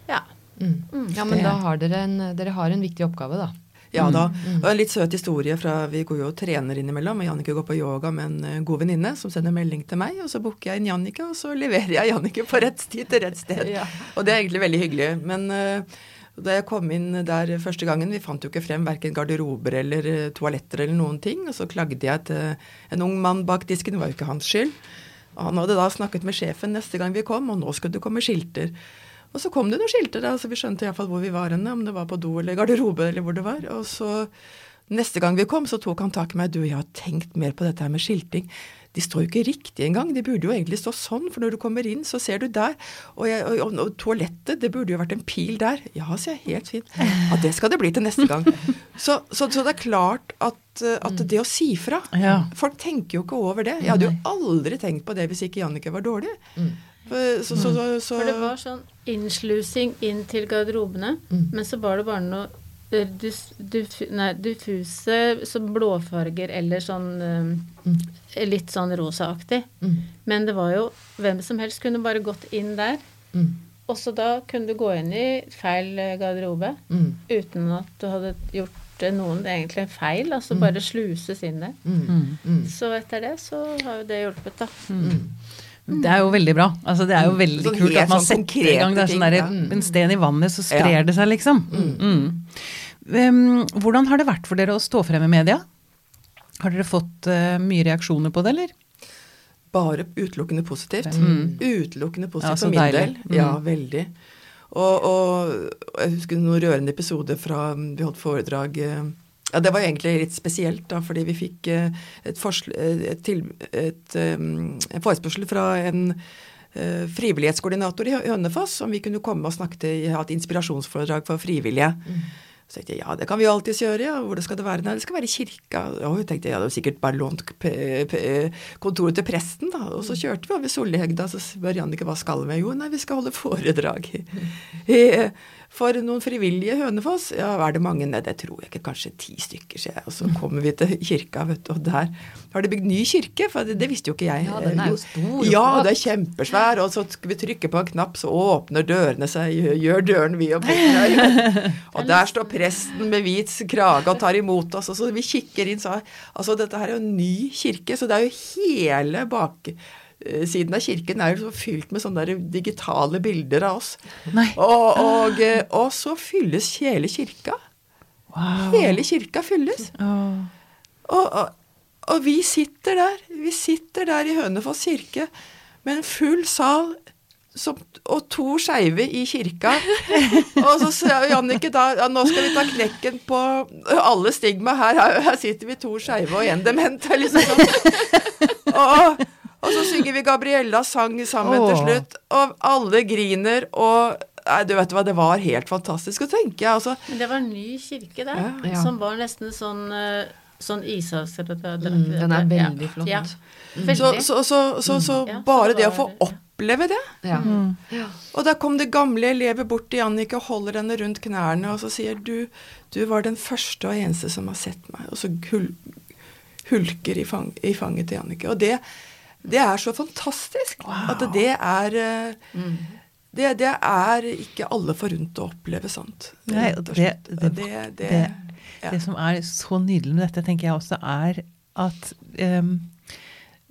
Ja. Mm. Ja, men da har dere en, dere har en viktig oppgave, da. Ja da. Og en litt søt historie fra Vi går jo og trener innimellom, og Jannicke går på yoga med en eh, god venninne som sender melding til meg, og så booker jeg inn Jannicke, og så leverer jeg Jannicke på rett tid til rett sted. Ja. Og det er egentlig veldig hyggelig. Men uh, da jeg kom inn der første gangen, vi fant jo ikke frem verken garderober eller eh, toaletter eller noen ting, og så klagde jeg til en ung mann bak disken, det var jo ikke hans skyld. Han hadde da snakket med sjefen neste gang vi kom, og nå skulle det komme skilter. Og så kom det noen skilter, da, så vi skjønte iallfall hvor vi var henne, om det var på do eller garderobe eller hvor det var. Og så Neste gang vi kom, så tok han tak i meg. Du, jeg har tenkt mer på dette her med skilting. De står jo ikke riktig engang. De burde jo egentlig stå sånn, for når du kommer inn, så ser du der. Og, jeg, og, og, og toalettet, det burde jo vært en pil der. Ja, sier jeg, helt fint. Ja, det skal det bli til neste gang. Så, så, så det er klart at, eh, at det å si fra Ja. Folk tenker jo ikke over det. Jeg hadde jo aldri tenkt på det hvis ikke Jannicke var dårlig. For- Så, så, så, så, For det var sånn innslusing inn til garderobene, men så var det bare noe eh, dus, nei, diffuse som blåfarger eller sånn eh, litt sånn rosaaktig. Men det var jo hvem som helst kunne bare gått inn der. Mm. Og så da kunne du gå inn i feil eh, garderobe Mm. uten at du hadde gjort eh, noen egentlig feil. Altså bare sluses inn der. Mm. Mm. Så etter det så har jo det hjulpet, da. Det er jo veldig bra. Altså, det er jo veldig Sånn kult at man sånn setter i gang. Det er sånn der, En sten i vannet, så sprer Ja. det seg, liksom. Mm. Hvem- hvordan har det vært for dere å stå frem i media? Har dere fått uh, mye reaksjoner på det, eller? Bare utelukkende positivt. Mm. Utelukkende positivt ja, for min deilig. del. Mm. Ja, veldig. Og, og jeg husker noen rørende episoder fra Vi holdt foredrag eh, ja, Det var egentlig litt spesielt, da, fordi vi fikk eh, et, eh, et, til, et eh, forespørsel fra en uh, frivillighetskoordinator i Hønefoss om vi kunne komme og snakke til, ha et inspirasjonsforedrag for frivillige. Så tenkte jeg ja, det kan vi jo alltids gjøre. ja, Hvor det skal det være? Nei, det skal være i kirka. Og jeg tenkte jeg hadde jo sikkert bare lånt kontoret til presten, da. Og så kjørte vi over Sollihegda, så spør Jannicke hva skal vi? Jo, nei, vi skal holde foredrag i, for noen frivillige Hønefoss. Ja, er det mange? Nei, det tror jeg ikke. Kanskje ti stykker, sier jeg. Og så kommer vi til kirka, vet du, og der har de bygd ny kirke, for det, det visste jo ikke jeg. Ja, den er jo stor Ja, det er kjempesvær, og så skal vi trykke på en knapp, så åpner dørene seg, gjør- døren vid og bort. Og der står presten med hvit krage og tar imot oss, og så vi kikker inn, så Altså, dette her er jo en ny kirke, så det er jo hele baksiden av kirken er jo så fylt med sånne digitale bilder av oss. Og, og, eh, og så fylles hele kirka. Wow. Hele kirka fylles. Oh. Og, og, og vi sitter der, vi sitter der i Hønefoss kirke med en full sal som, og to skeive i kirka. Og så sa Jannicke da ja, nå skal vi ta knekken på alle stigma her. Her, her sitter vi to skeive og en dement. Liksom sånn. og, og så synger vi Gabriellas sang sammen til slutt, og alle griner. og Nei, du vet hva, Det var helt fantastisk. å tenke. altså Men det var en ny kirke der, Ja. Ja. som var nesten sånn, eh, sånn ishavsdrakt. Mm, den er veldig flott. Ja. Så, Veldig. så, så, så, så Ja, så bare det det å få oppleve det Ja. Mm. Og da kom det gamle elever bort til Jannicke og holder henne rundt knærne og så sier du, du var den første og eneste som har sett meg. Og så hul, hulker i, fang, i fanget til Jannicke. Og det, det er så fantastisk at det er mm. det, det er ikke alle forunt å oppleve sånt. Nei, det- det- det, det, det- ja. Det som er så nydelig med dette, tenker jeg også, er at ehm,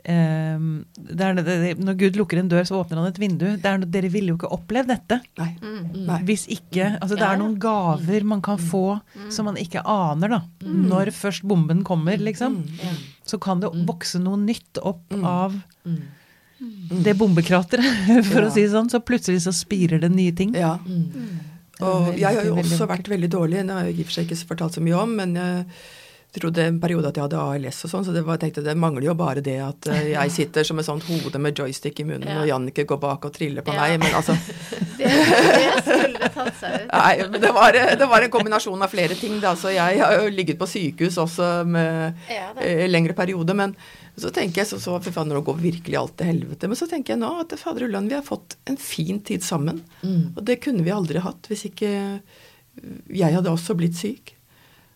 det er, det, det, Når Gud lukker en dør, så åpner han et vindu. Det er, dere ville jo ikke opplevd dette. Nei. Mm. Nei. Hvis ikke Altså, det Ja, er noen gaver man kan få som man ikke aner, da. Når først bomben kommer, liksom. Så kan det vokse noe nytt opp av det bombekrateret, for Ja. å si det sånn. Så plutselig så spirer det nye ting. Ja. Mm. Og jeg har jo også vært veldig dårlig. Det har jeg i og for seg ikke fortalt så mye om, men jeg trodde en periode at jeg hadde ALS og sånn, så det var, tenkte det mangler jo bare det at eh, jeg sitter som et sånt hode med joystick i munnen, Ja. og Jannicke går bak og triller på Ja. meg, men altså Det, det skulle tatt seg ut. Nei, men det var, det var en kombinasjon av flere ting, da. Så jeg har jo ligget på sykehus også med Ja, eh, lengre periode, men så tenker jeg så, så fy faen, nå går virkelig alt til helvete. Men så tenker jeg nå at fader ulland, vi har fått en fin tid sammen. Mm. Og det kunne vi aldri hatt hvis ikke jeg hadde også blitt syk.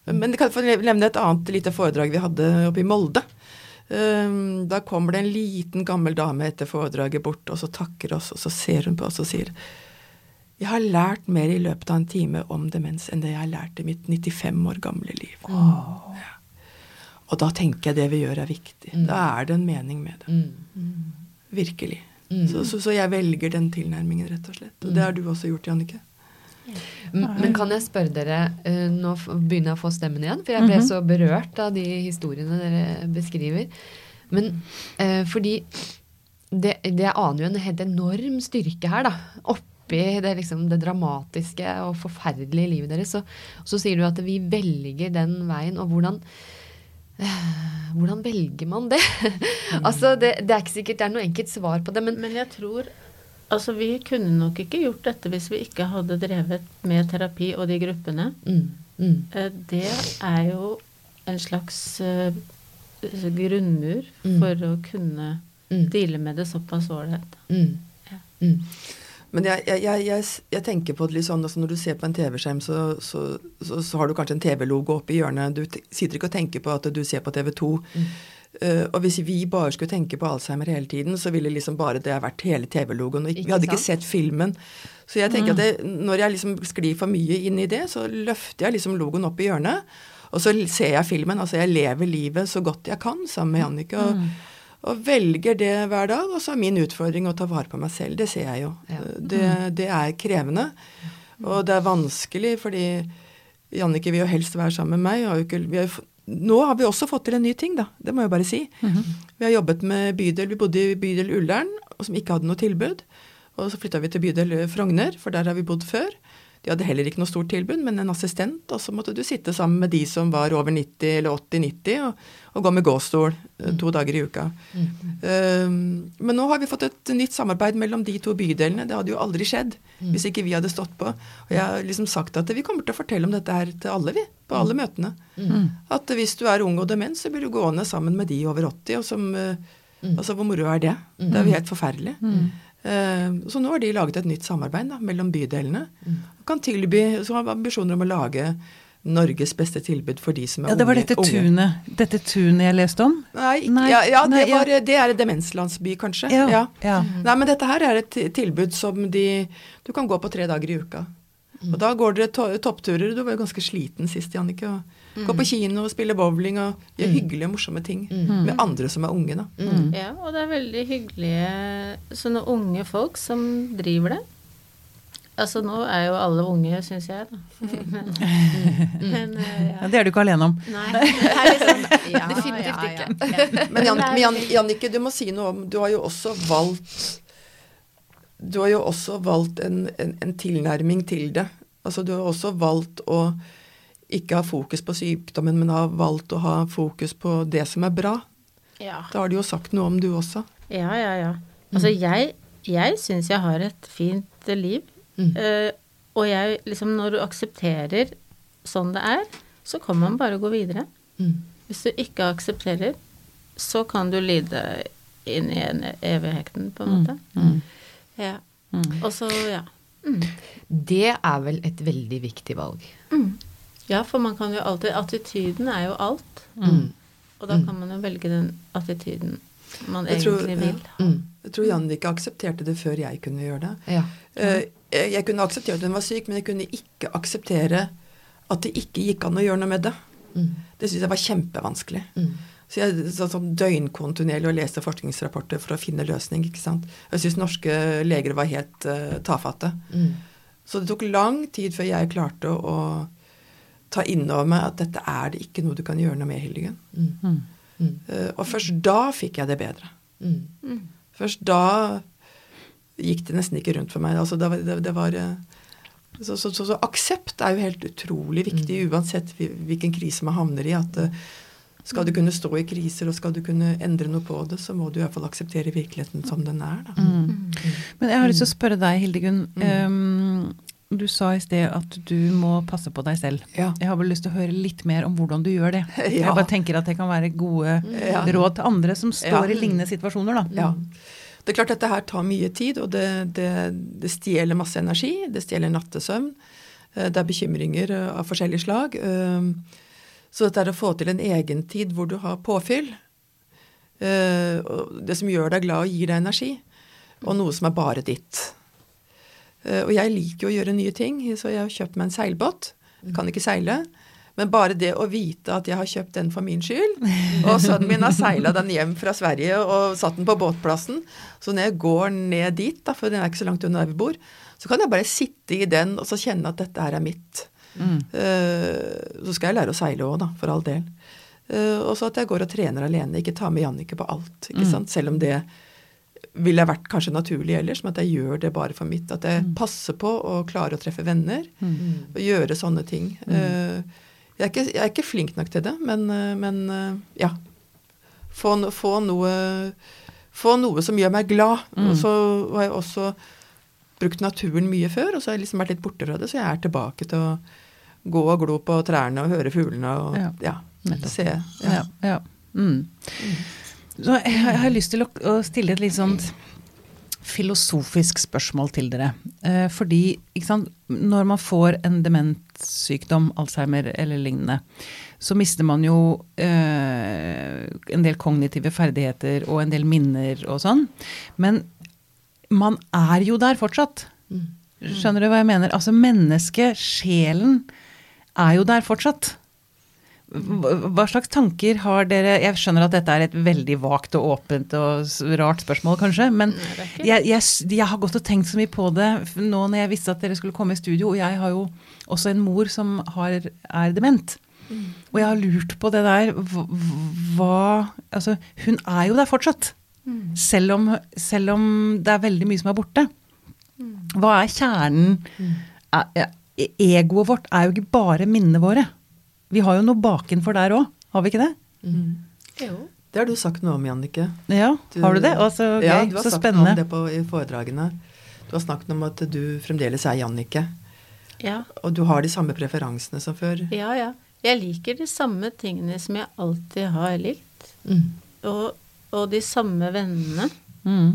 Men jeg kan få nevne et annet lite foredrag vi hadde oppe i Molde. Um, Da kommer det en liten, gammel dame etter foredraget bort, og så takker oss, og så ser hun på oss og sier Jeg har lært mer i løpet av en time om demens enn det jeg har lært i mitt 95 år gamle liv. Ja. Og da tenker jeg det vi gjør er viktig. Mm. Da er det en mening med det. Mm. Virkelig. Mm. Så, så, så jeg velger den tilnærmingen, rett og slett. Og det har du også gjort, Jannicke. M- Men kan jeg spørre dere, eh, nå begynner jeg å få stemmen igjen, for jeg ble Mhm. så berørt av de historiene dere beskriver. Men eh, fordi det, det aner jo en helt enorm styrke her, da. Oppi det, liksom, det dramatiske og forferdelige livet deres. Så, så sier du at vi velger den veien. Og hvordan eh, hvordan velger man det? altså, det, det, er ikke sikkert det er noe enkelt svar på det, men, men jeg tror Altså, vi kunne nok ikke gjort dette hvis vi ikke hadde drevet med terapi og de gruppene. Mm, mm. Eh, det er jo en slags uh, grunnmur mm. for å kunne mm. deale med det såpass ålreit. Mm. Ja. Mm. Men jeg, jeg, jeg, jeg, tenker på det litt sånn altså Når du ser på en TV-skjerm, så, så, så, så, har du kanskje en TV-logo oppe i hjørnet. Du sitter ikke og tenker på at du ser på TV 2. Mm. Uh, og hvis vi bare skulle tenke på Alzheimer hele tiden, så ville liksom bare det vært hele TV-logoen. Vi hadde ikke sett filmen. Så jeg tenker mm. at det, når jeg liksom sklir for mye inn i det, så løfter jeg liksom logoen opp i hjørnet. Og så ser jeg filmen. Altså jeg lever livet så godt jeg kan sammen med Jannicke. Og, mm. og, velger det hver dag. Og så er min utfordring å ta vare på meg selv. Det ser jeg jo. Ja. Det, mm. det, er krevende. Og det er vanskelig, fordi Jannicke vil jo helst være sammen med meg. Vi har jo ikke, vi har nå har vi også fått til en ny ting, da. Det må jeg bare si. Mm -hmm. Vi har jobbet med bydel. Vi bodde i bydel Ullern, som ikke hadde noe tilbud. Og så flytta vi til bydel Frogner, for der har vi bodd før. De hadde heller ikke noe stort tilbud, men en assistent. Og så måtte du sitte sammen med de som var over 90 eller 80-90, og, og, gå med gåstol mm. to dager i uka. Mm. Um, men nå har vi fått et nytt samarbeid mellom de to bydelene. Det hadde jo aldri skjedd mm. hvis ikke vi hadde stått på. Og jeg har liksom sagt at vi kommer til å fortelle om dette her til alle, vi. På alle mm. møtene. Mm. At hvis du er ung og dement, så blir du gående sammen med de over 80. og som, uh, Altså, hvor moro er det? Det er jo helt forferdelig. Eh, så nå har de laget et nytt samarbeid da, mellom bydelene. Mm. Kan tilby, så har ambisjoner om å lage Norges beste tilbud for de som er unge. Ja, Det var dette tunet, dette tunet jeg leste om? Nei, Nei ja, ja, det, var, det, er en demenslandsby, kanskje. Ja, ja. ja. Nei, men dette her er et tilbud som de Du kan gå på tre dager i uka. Mm. Og da går dere to toppturer. Du var jo ganske sliten sist, Jannicke. og Mm. Gå på kino og spille bowling og gjøre mm. hyggelige og morsomme ting mm. med andre som er unge. da. Ja, og det er veldig hyggelige sånne unge folk som driver det. Altså nå er jo alle unge, syns jeg, da. Men, men, ja. ja. Det er du ikke alene om. Nei. Det er liksom, ja, Definitivt ikke. men Jan, Jan, Jannike, du må si noe om Du har jo også valgt Du har jo også valgt en, en, en tilnærming til det. Altså du har også valgt å ikke ha fokus på sykdommen, men har valgt å ha fokus på det som er bra. Ja. Da har du jo sagt noe om du også. Ja, ja, ja. Altså mm. jeg, jeg syns jeg har et fint liv. Mm. Uh, og jeg liksom Når du aksepterer sånn det er, så kan man bare gå videre. Mm. Hvis du ikke aksepterer, så kan du lide inn i en evigheten, på en måte. Mm. Mm. Ja. Og så, ja. Det er vel et veldig viktig valg. Mm. Ja, for man kan jo alltid Attityden er jo alt. Mm. Og da kan man jo velge den attityden man jeg egentlig tror, vil ha. Mm. Jeg tror Jannicke aksepterte det før jeg kunne gjøre det. Ja. Uh, jeg kunne akseptere at hun var syk, men jeg kunne ikke akseptere at det ikke gikk an å gjøre noe med det. Mm. Det syntes jeg var kjempevanskelig. Mm. Så jeg satt sånn døgnkontinuerlig og leste forskningsrapporter for å finne løsning. ikke sant? Jeg syntes norske leger var helt uh, tafatte. Mm. Så det tok lang tid før jeg klarte å, å ta inn over meg at dette er det ikke noe du kan gjøre noe med, Hildegunn. Mm. Mm. Uh, og først da fikk jeg det bedre. Mm. mm. Først da gikk det nesten ikke rundt for meg. Altså, det, det, det var uh, så, så, så, så, aksept er jo helt utrolig viktig, mm. uansett hvilken krise man havner i. at uh, skal du kunne stå i kriser og skal du kunne endre noe på det, så må du i hvert fall akseptere virkeligheten som den er. Da. Mm. Men jeg har lyst til å spørre deg, Hildegunn. Um, du sa i sted at du må passe på deg selv. Ja. Jeg har vel lyst til å høre litt mer om hvordan du gjør det. Ja. Jeg bare tenker at det kan være gode ja. råd til andre som står i lignende situasjoner. Da. Det er klart dette her tar mye tid, og det, det, det stjeler masse energi. Det stjeler nattesøvn. Eh, det er bekymringer eh, av forskjellig slag. Eh, så dette er å få til en egen tid hvor du har påfyll, det som gjør deg glad og gir deg energi, og noe som er bare ditt. Eh, og jeg liker jo å gjøre nye ting, så jeg har kjøpt meg en seilbåt. Jeg kan ikke seile. Men bare det å vite at jeg har kjøpt den for min skyld Og sønnen min har seila den hjem fra Sverige og satt den på båtplassen. Så når jeg går ned dit, da, for den er ikke så langt unna der vi bor, så kan jeg bare sitte i den og så kjenne at dette her er mitt. Mm. Uh, så skal jeg lære å seile òg, da, for all del. Uh, og så at jeg går og trener alene, ikke tar med Jannicke på alt. ikke mm. sant? Selv om det ville vært kanskje naturlig ellers, men at jeg gjør det bare for mitt. At jeg passer på å klare å treffe venner og gjøre sånne ting. Mm. jeg, er ikke, jeg er ikke flink nok til det, men, eh, men eh, ja. Få, få, noe, få noe som gjør meg glad. Og så har jeg også brukt naturen mye før, og så har jeg liksom vært litt borte fra det, så jeg er tilbake til å gå og glo på trærne og høre fuglene og Ja. ja, se. Ja. ja. Mm. Så jeg, har- jeg har lyst til å, å stille et litt sånn filosofisk spørsmål til dere. Eh, fordi sant, når man får en demenssykdom, Alzheimer eller lignende, så mister man jo eh, en del kognitive ferdigheter og en del minner og sånn. Men man er jo der fortsatt. Skjønner du hva jeg mener? Altså mennesket, sjelen, er jo der fortsatt. Hva slags tanker har dere Jeg skjønner at dette er et veldig vagt og åpent og rart spørsmål, kanskje. Men jeg, jeg, jeg har gått og tenkt så mye på det nå når jeg visste at dere skulle komme i studio. Og jeg har jo også en mor som har, er dement. Og jeg har lurt på det der hva, hva Altså, hun er jo der fortsatt. Selv om, selv om det er veldig mye som er borte. Hva er kjernen? Er, er, egoet vårt er jo ikke bare minnene våre. Vi har jo noe bakenfor der òg, har vi ikke det? Jo. Det har du sagt noe om, Jannicke. Ja, har du det? Å, så gøy, Ja, du har så sagt noe om det på, i foredragene. Du har snakket om at du fremdeles er Jannicke. Ja. Og du har de samme preferansene som før. ja, ja. Jeg liker de samme tingene som jeg alltid har likt. Mm. Og, og de samme vennene. Mm.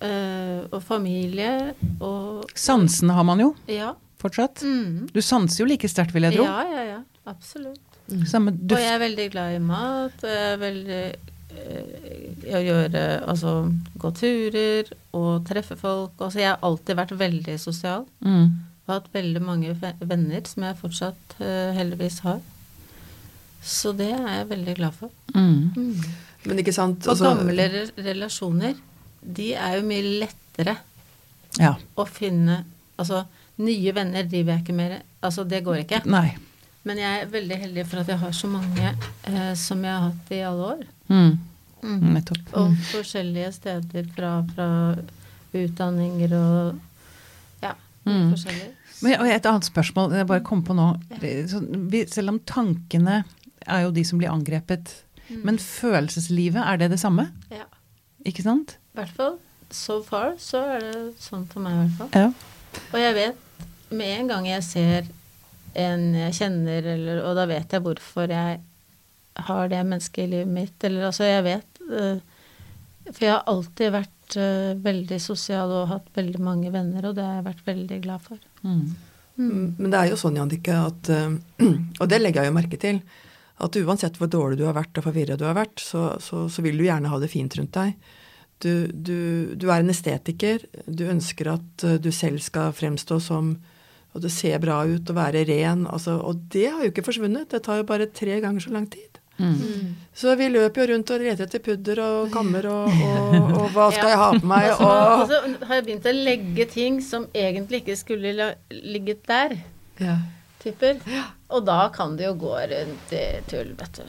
eh, og familie og Sansene har man jo Ja. fortsatt. Mm. Du sanser jo like sterkt, vil jeg tro. Ja, ja, ja. Absolutt. Samme Og jeg er veldig glad i mat. Og jeg er veldig eh, i å gjøre Altså gå turer og treffe folk. Altså jeg har alltid vært veldig sosial. Mm. Og hatt veldig mange venner som jeg fortsatt eh, heldigvis har. Så det er jeg veldig glad for. Mm. Men ikke sant Og altså- gamle relasjoner, de er jo mye lettere Ja. å finne Altså, nye venner driver jeg ikke mer Altså, det går ikke. Nei. Men jeg er veldig heldig for at jeg har så mange eh, som jeg har hatt i alle år. Mm. Mm. Nettopp. Og forskjellige steder fra, fra utdanninger og ja, Mm. forskjellig. Men og et annet spørsmål jeg bare kom på nå. Så vi, selv om tankene er jo de som blir angrepet, men følelseslivet, er det det samme? Ja. Ikke sant? I hvert fall so far så er det sånn for meg, i hvert fall. Ja. Og jeg vet med en gang jeg ser en jeg kjenner, eller, og da vet jeg hvorfor jeg har det mennesket i livet mitt. Eller altså, jeg vet eh, For jeg har alltid vært eh, veldig sosial og hatt veldig mange venner, og det har jeg vært veldig glad for. Mm. Mm, Men det er jo sånn, Jannicke, at eh, Og det legger jeg jo merke til. At uansett hvor dårlig du har vært og forvirra du har vært, så, så, så vil du gjerne ha det fint rundt deg. Du, du, du er en estetiker. Du ønsker at du selv skal fremstå som at det ser bra ut og være ren. Altså, og det har jo ikke forsvunnet. Det tar jo bare tre ganger så lang tid. Mm. Så vi løper jo rundt og leter etter pudder og kammer og, og, og hva skal jeg ha på meg? Og så, og Og, så har jeg begynt å legge ting som egentlig ikke skulle ligget der. ja. Typer. Og da kan det jo gå rundt i tull, vet du.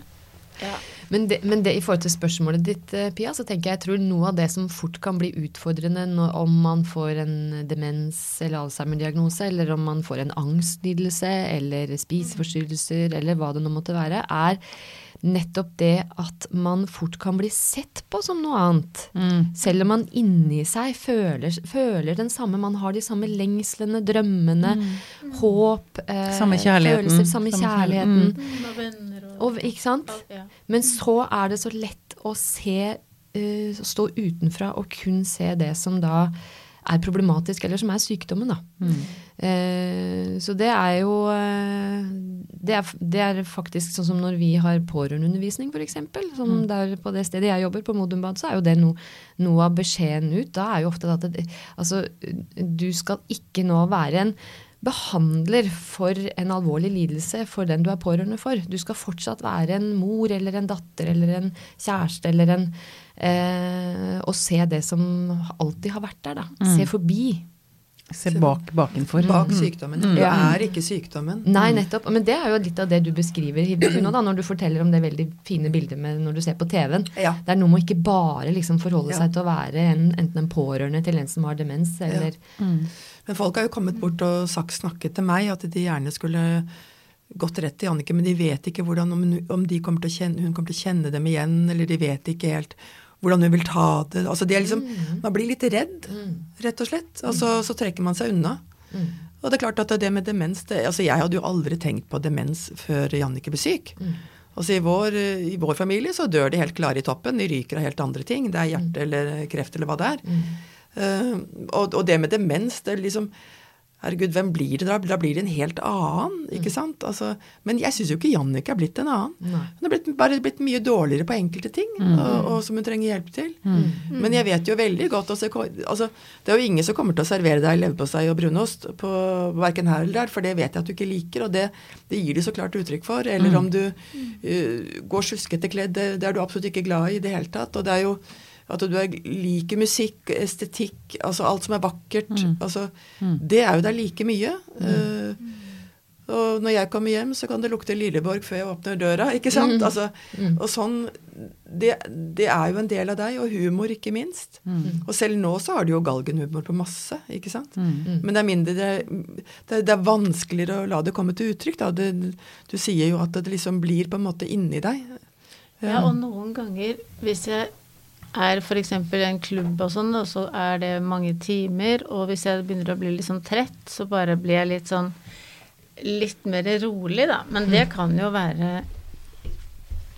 Men, det, men det, i forhold til spørsmålet ditt, eh, Pia, så tenker jeg jeg tror noe av det som fort kan bli utfordrende når, om man får en demens- eller Alzheimer-diagnose, eller om man får en angstlidelse eller spiseforstyrrelser, eller hva det nå måtte være, er nettopp det at man fort kan bli sett på som noe annet. Mm. Selv om man inni seg føler, føler den samme, man har de samme lengslene, drømmene, håp, eh, Samme kjærligheten. følelser, samme Samme kjærligheten. Mm, Og venner og, Og, ikke sant? Men så er det så lett å se, uh, stå utenfra og kun se det som da er problematisk, eller som er sykdommen, da. Eh, så det er jo eh, det er, det er faktisk sånn som når vi har pårørendeundervisning, f.eks. Som der på det stedet jeg jobber, på Modumbad, så er jo det no, noe av beskjeden ut. Da er jo ofte at det, altså, du skal ikke nå være en behandler for en alvorlig lidelse for den du er pårørende for. Du skal fortsatt være en mor eller en datter eller en kjæreste eller en eh, Og se det som alltid har vært der, da. Se forbi. Se bak bakenfor. Bak sykdommen. Du Ja. er ikke sykdommen. Nei, nettopp. Men det er jo litt av det du beskriver nå da, når du forteller om det veldig fine bildet med når du ser på TV-en. Ja. Det er noe med å ikke bare liksom forholde Ja. seg til å være en, enten en pårørende til en som har demens, eller Men folk har jo kommet bort og sagt, snakket til meg at de gjerne skulle gått rett til Jannicke, men de vet ikke hvordan, om, om de kommer til å kjenne, hun kommer til å kjenne dem igjen, eller de vet ikke helt hvordan hun vil ta det. Altså de er liksom, Man blir litt redd, rett og slett. Og så, så trekker man seg unna. Og det er klart at det med demens det, altså Jeg hadde jo aldri tenkt på demens før Jannicke ble syk. Altså i vår, I vår familie så dør de helt klare i toppen. De ryker av helt andre ting. Det er hjerte eller kreft eller hva det er. Uh, og, og det med demens, det liksom Herregud, hvem blir det da? Da blir det en helt annen, ikke sant? Altså, men jeg syns jo ikke Jannicke er blitt en annen. Nei. Hun er blitt, bare blitt mye dårligere på enkelte ting, og, og som hun trenger hjelp til. Men jeg vet jo veldig godt også, altså, Det er jo ingen som kommer til å servere deg leverpostei og brunost på verken her eller der, for det vet jeg at du ikke liker, og det, det gir de så klart uttrykk for. Eller om du uh, går sjuskete kledd, det er du absolutt ikke glad i i det hele tatt. Og det er jo at du er, liker musikk, estetikk, altså alt som er vakkert. altså Det er jo der like mye. Eh, og når jeg kommer hjem, så kan det lukte Lilleborg før jeg åpner døra. ikke sant? Altså, og sånn, det, det er jo en del av deg, og humor ikke minst. Og selv nå så har du jo galgenhumor på masse, ikke sant? Men det er mindre det, er, det er vanskeligere å la det komme til uttrykk. da. Det, du sier jo at det liksom blir på en måte inni deg. Ja, og noen ganger hvis jeg er f.eks. en klubb og sånn, og så er det mange timer, og hvis jeg begynner å bli litt sånn trett, så bare blir jeg litt sånn litt mer rolig, da. Men det kan jo være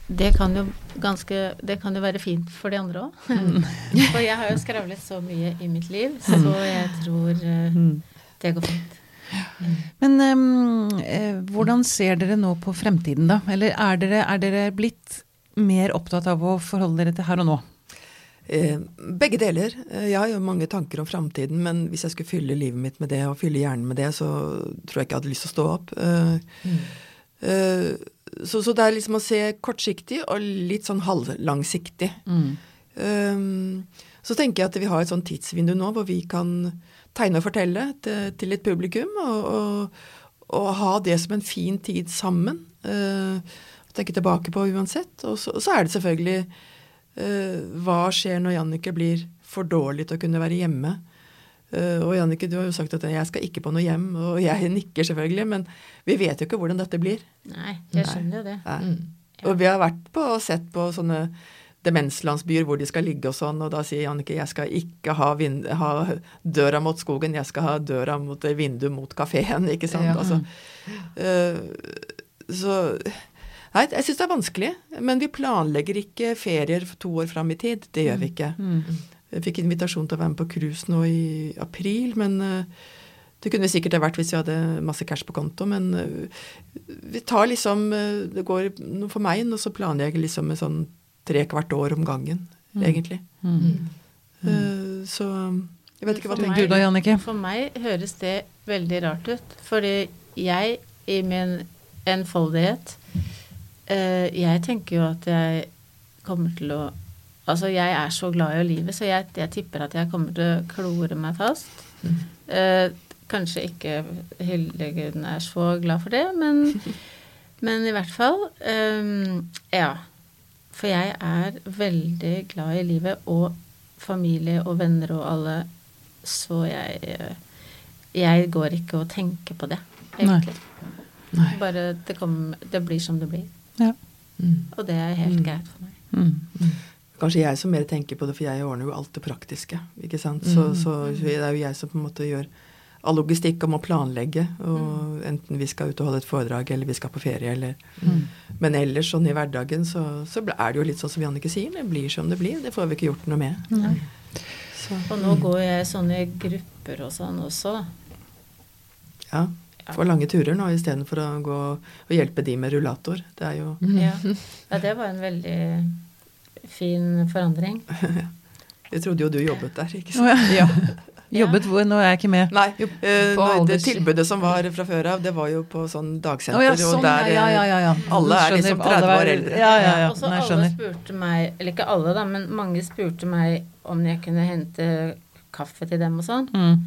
det kan jo ganske Det kan jo være fint for de andre òg. For jeg har jo skravlet så mye i mitt liv, så jeg tror eh, det går fint. Men eh, hvordan ser dere nå på fremtiden, da? Eller er dere, er dere blitt mer opptatt av å forholde dere til her og nå? Eh, begge deler. Eh, jeg har jo mange tanker om framtiden, men hvis jeg skulle fylle livet mitt med det, og fylle hjernen med det, så tror jeg ikke jeg hadde lyst til å stå opp. Eh, eh, så, så det er liksom å se kortsiktig og litt sånn halvlangsiktig. Eh, så tenker jeg at vi har et sånn tidsvindu nå hvor vi kan tegne og fortelle til, til et publikum, og, og, og ha det som en fin tid sammen. Eh, tenke tilbake på uansett. Og så, og så er det selvfølgelig hva skjer når Jannicke blir for dårlig til å kunne være hjemme? Eh, og Jannicke, du har jo sagt at jeg skal ikke på noe hjem, og jeg nikker selvfølgelig, men vi vet jo ikke hvordan dette blir. Nei, jeg skjønner jo det. Nei. Og vi har vært på og sett på sånne demenslandsbyer hvor de skal ligge og sånn, og da sier Jannicke jeg skal ikke ha, vind, ha døra mot skogen, jeg skal ha døra mot vinduet mot kafeen, ikke sant. Ja. Altså, uh, så Nei, jeg syns det er vanskelig. Men vi planlegger ikke ferier to år fram i tid. Det gjør vi ikke. Jeg fikk invitasjon til å være med på cruise nå i april, men eh, det kunne vi sikkert ha vært hvis vi hadde masse cash på konto, men eh, vi tar liksom eh, Det går For meg nå så planlegger jeg liksom med sånn tre kvart år om gangen, egentlig. Eh, Så jeg vet ikke hva tenker Du da, Jannicke? For meg høres det veldig rart ut. Fordi jeg, i min enfoldighet Jeg tenker jo at jeg kommer til å Altså, jeg er så glad i livet, så jeg, jeg tipper at jeg kommer til å klore meg fast. Eh, kanskje ikke Hildegunn er så glad for det, men, men i hvert fall. eh, ja. For jeg er veldig glad i livet og familie og venner og alle, så jeg eh, Jeg går ikke og tenker på det, egentlig. Bare det, kommer, det blir som det blir. Ja. Og det er helt greit for meg. Mm. Kanskje jeg som mer tenker på det, for jeg ordner jo alt det praktiske. ikke sant? Så, så det er jo jeg som på en måte gjør all logistikk om å planlegge. og Enten vi skal ut og holde et foredrag, eller vi skal på ferie, eller Men ellers sånn i hverdagen så, så er det jo litt sånn som Jannicke sier, det blir som det blir. Det får vi ikke gjort noe med. Så, Og nå går jeg sånne grupper og sånn også. ja. Får lange turer nå istedenfor å gå og hjelpe de med rullator. Det er jo Ja. ja, det var en veldig fin forandring. Jeg trodde jo du jobbet der, ikke sant? sant? ja. Jobbet hvor? Nå er jeg ikke med. Nei, eh, på det tilbudet som var fra før av, det var jo på sånn dagsenter. Oh, ja, og sånn, der, ja, ja, ja, ja. alle er liksom 30 år eldre. Ja, ja, ja. Og så alle skjønner. spurte meg, eller ikke alle da, men mange spurte meg om jeg kunne hente kaffe til dem og sånn. Mm.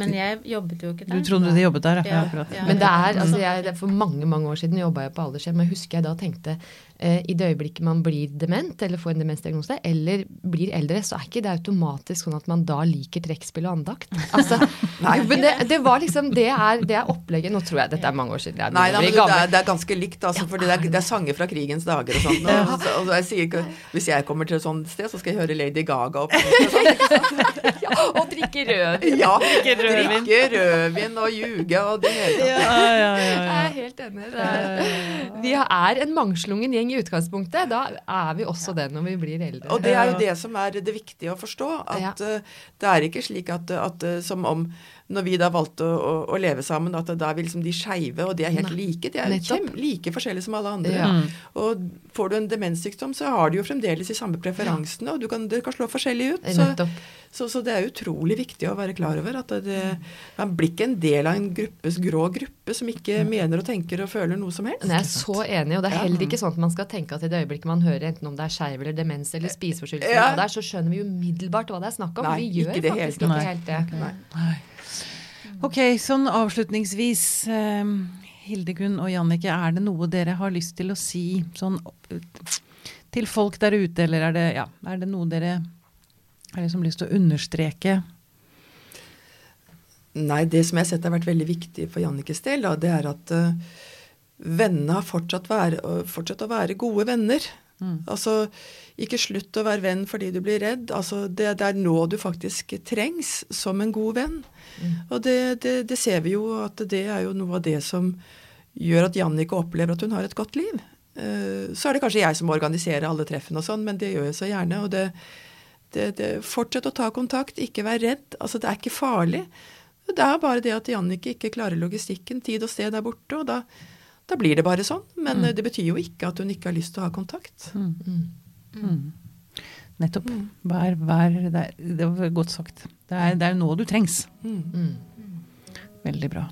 Men jeg jobbet jo ikke der. Du trodde de jobbet der, ja. Ja, ja. Men det er, altså jeg, det er For mange mange år siden jobba jeg på aldershjem, og jeg husker jeg da tenkte i det øyeblikket man blir dement eller får en demensdiagnose, eller blir eldre, så er ikke det automatisk sånn at man da liker trekkspill og andakt. Altså, jo, men det, det var liksom Det er, det er opplegget. Nå tror jeg dette er mange år siden. Jeg Nei, nei, men det er, det er ganske likt, altså, for det er, det er sanger fra krigens dager og sånn. Og, og, og jeg sier ikke, hvis jeg kommer til et sånt sted, så skal jeg høre Lady Gaga opp. ja, og drikke rødvin. Ja, Drikke rødvin. drikke rødvin og ljuge og det hele tatt. Ja, ja, ja, Jeg er helt enig. Det er, vi er en mangslungen gjeng i utgangspunktet. Da er vi også det når vi blir eldre. Og det er jo det som er det viktige å forstå. At eh, det er ikke slik at, at eh, som om når vi da valgte å, å, å leve sammen, at da er vi liksom de skeive, og de er helt Nei, like. De er nettopp. kjem, like forskjellige som alle andre. Ja. Mm. Og får du en demenssykdom, så har de jo fremdeles de samme preferansene, og du kan, det kan slå forskjellig ut. Så, så, så det er utrolig viktig å være klar over at det, man blir ikke en del av en gruppes grå gruppe som ikke mener og tenker og føler noe som helst. Men jeg er så enig, og det er heller ikke sånn at man skal tenke at i det øyeblikket man hører enten om det er skeiv eller demens eller spiseforstyrrelse, Ja. så skjønner vi umiddelbart hva det er snakk om. Nei, vi gjør ikke faktisk helt. ikke helt det. Nei. Ok, sånn avslutningsvis. Eh, Hildegunn og Jannicke, er det noe dere har lyst til å si sånn til folk der ute, eller er det, ja, er det noe dere har liksom lyst til å understreke? Nei, det som jeg har sett har vært veldig viktig for Jannikes del, da, det er at uh, vennene har fortsatt, være, fortsatt å være gode venner. Altså, ikke slutt å være venn fordi du blir redd. Altså, det, det er nå du faktisk trengs som en god venn. Og det, det, det ser vi jo at det er jo noe av det som gjør at Jannicke opplever at hun har et godt liv. Uh, så er det kanskje jeg som må organisere alle treffene og sånn, men det gjør jeg så gjerne. og det, det, det, Fortsett å ta kontakt, ikke vær redd. Altså, det er ikke farlig. Det er bare det at Jannicke ikke klarer logistikken. Tid og sted er borte, og da, da blir det bare sånn. Men mm. det betyr jo ikke at hun ikke har lyst til å ha kontakt. Nettopp. Vær, vær, det, er, det var godt sagt. Det er, det er nå du trengs. Mm. Veldig bra.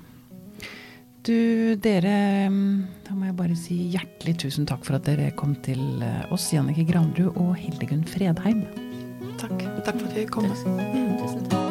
Du, dere mm, Da må jeg bare si hjertelig tusen takk for at dere kom til eh, oss, Jannike Granrud og Hildegunn Fredheim. Takk. Takk for at vi kom. Tusen takk.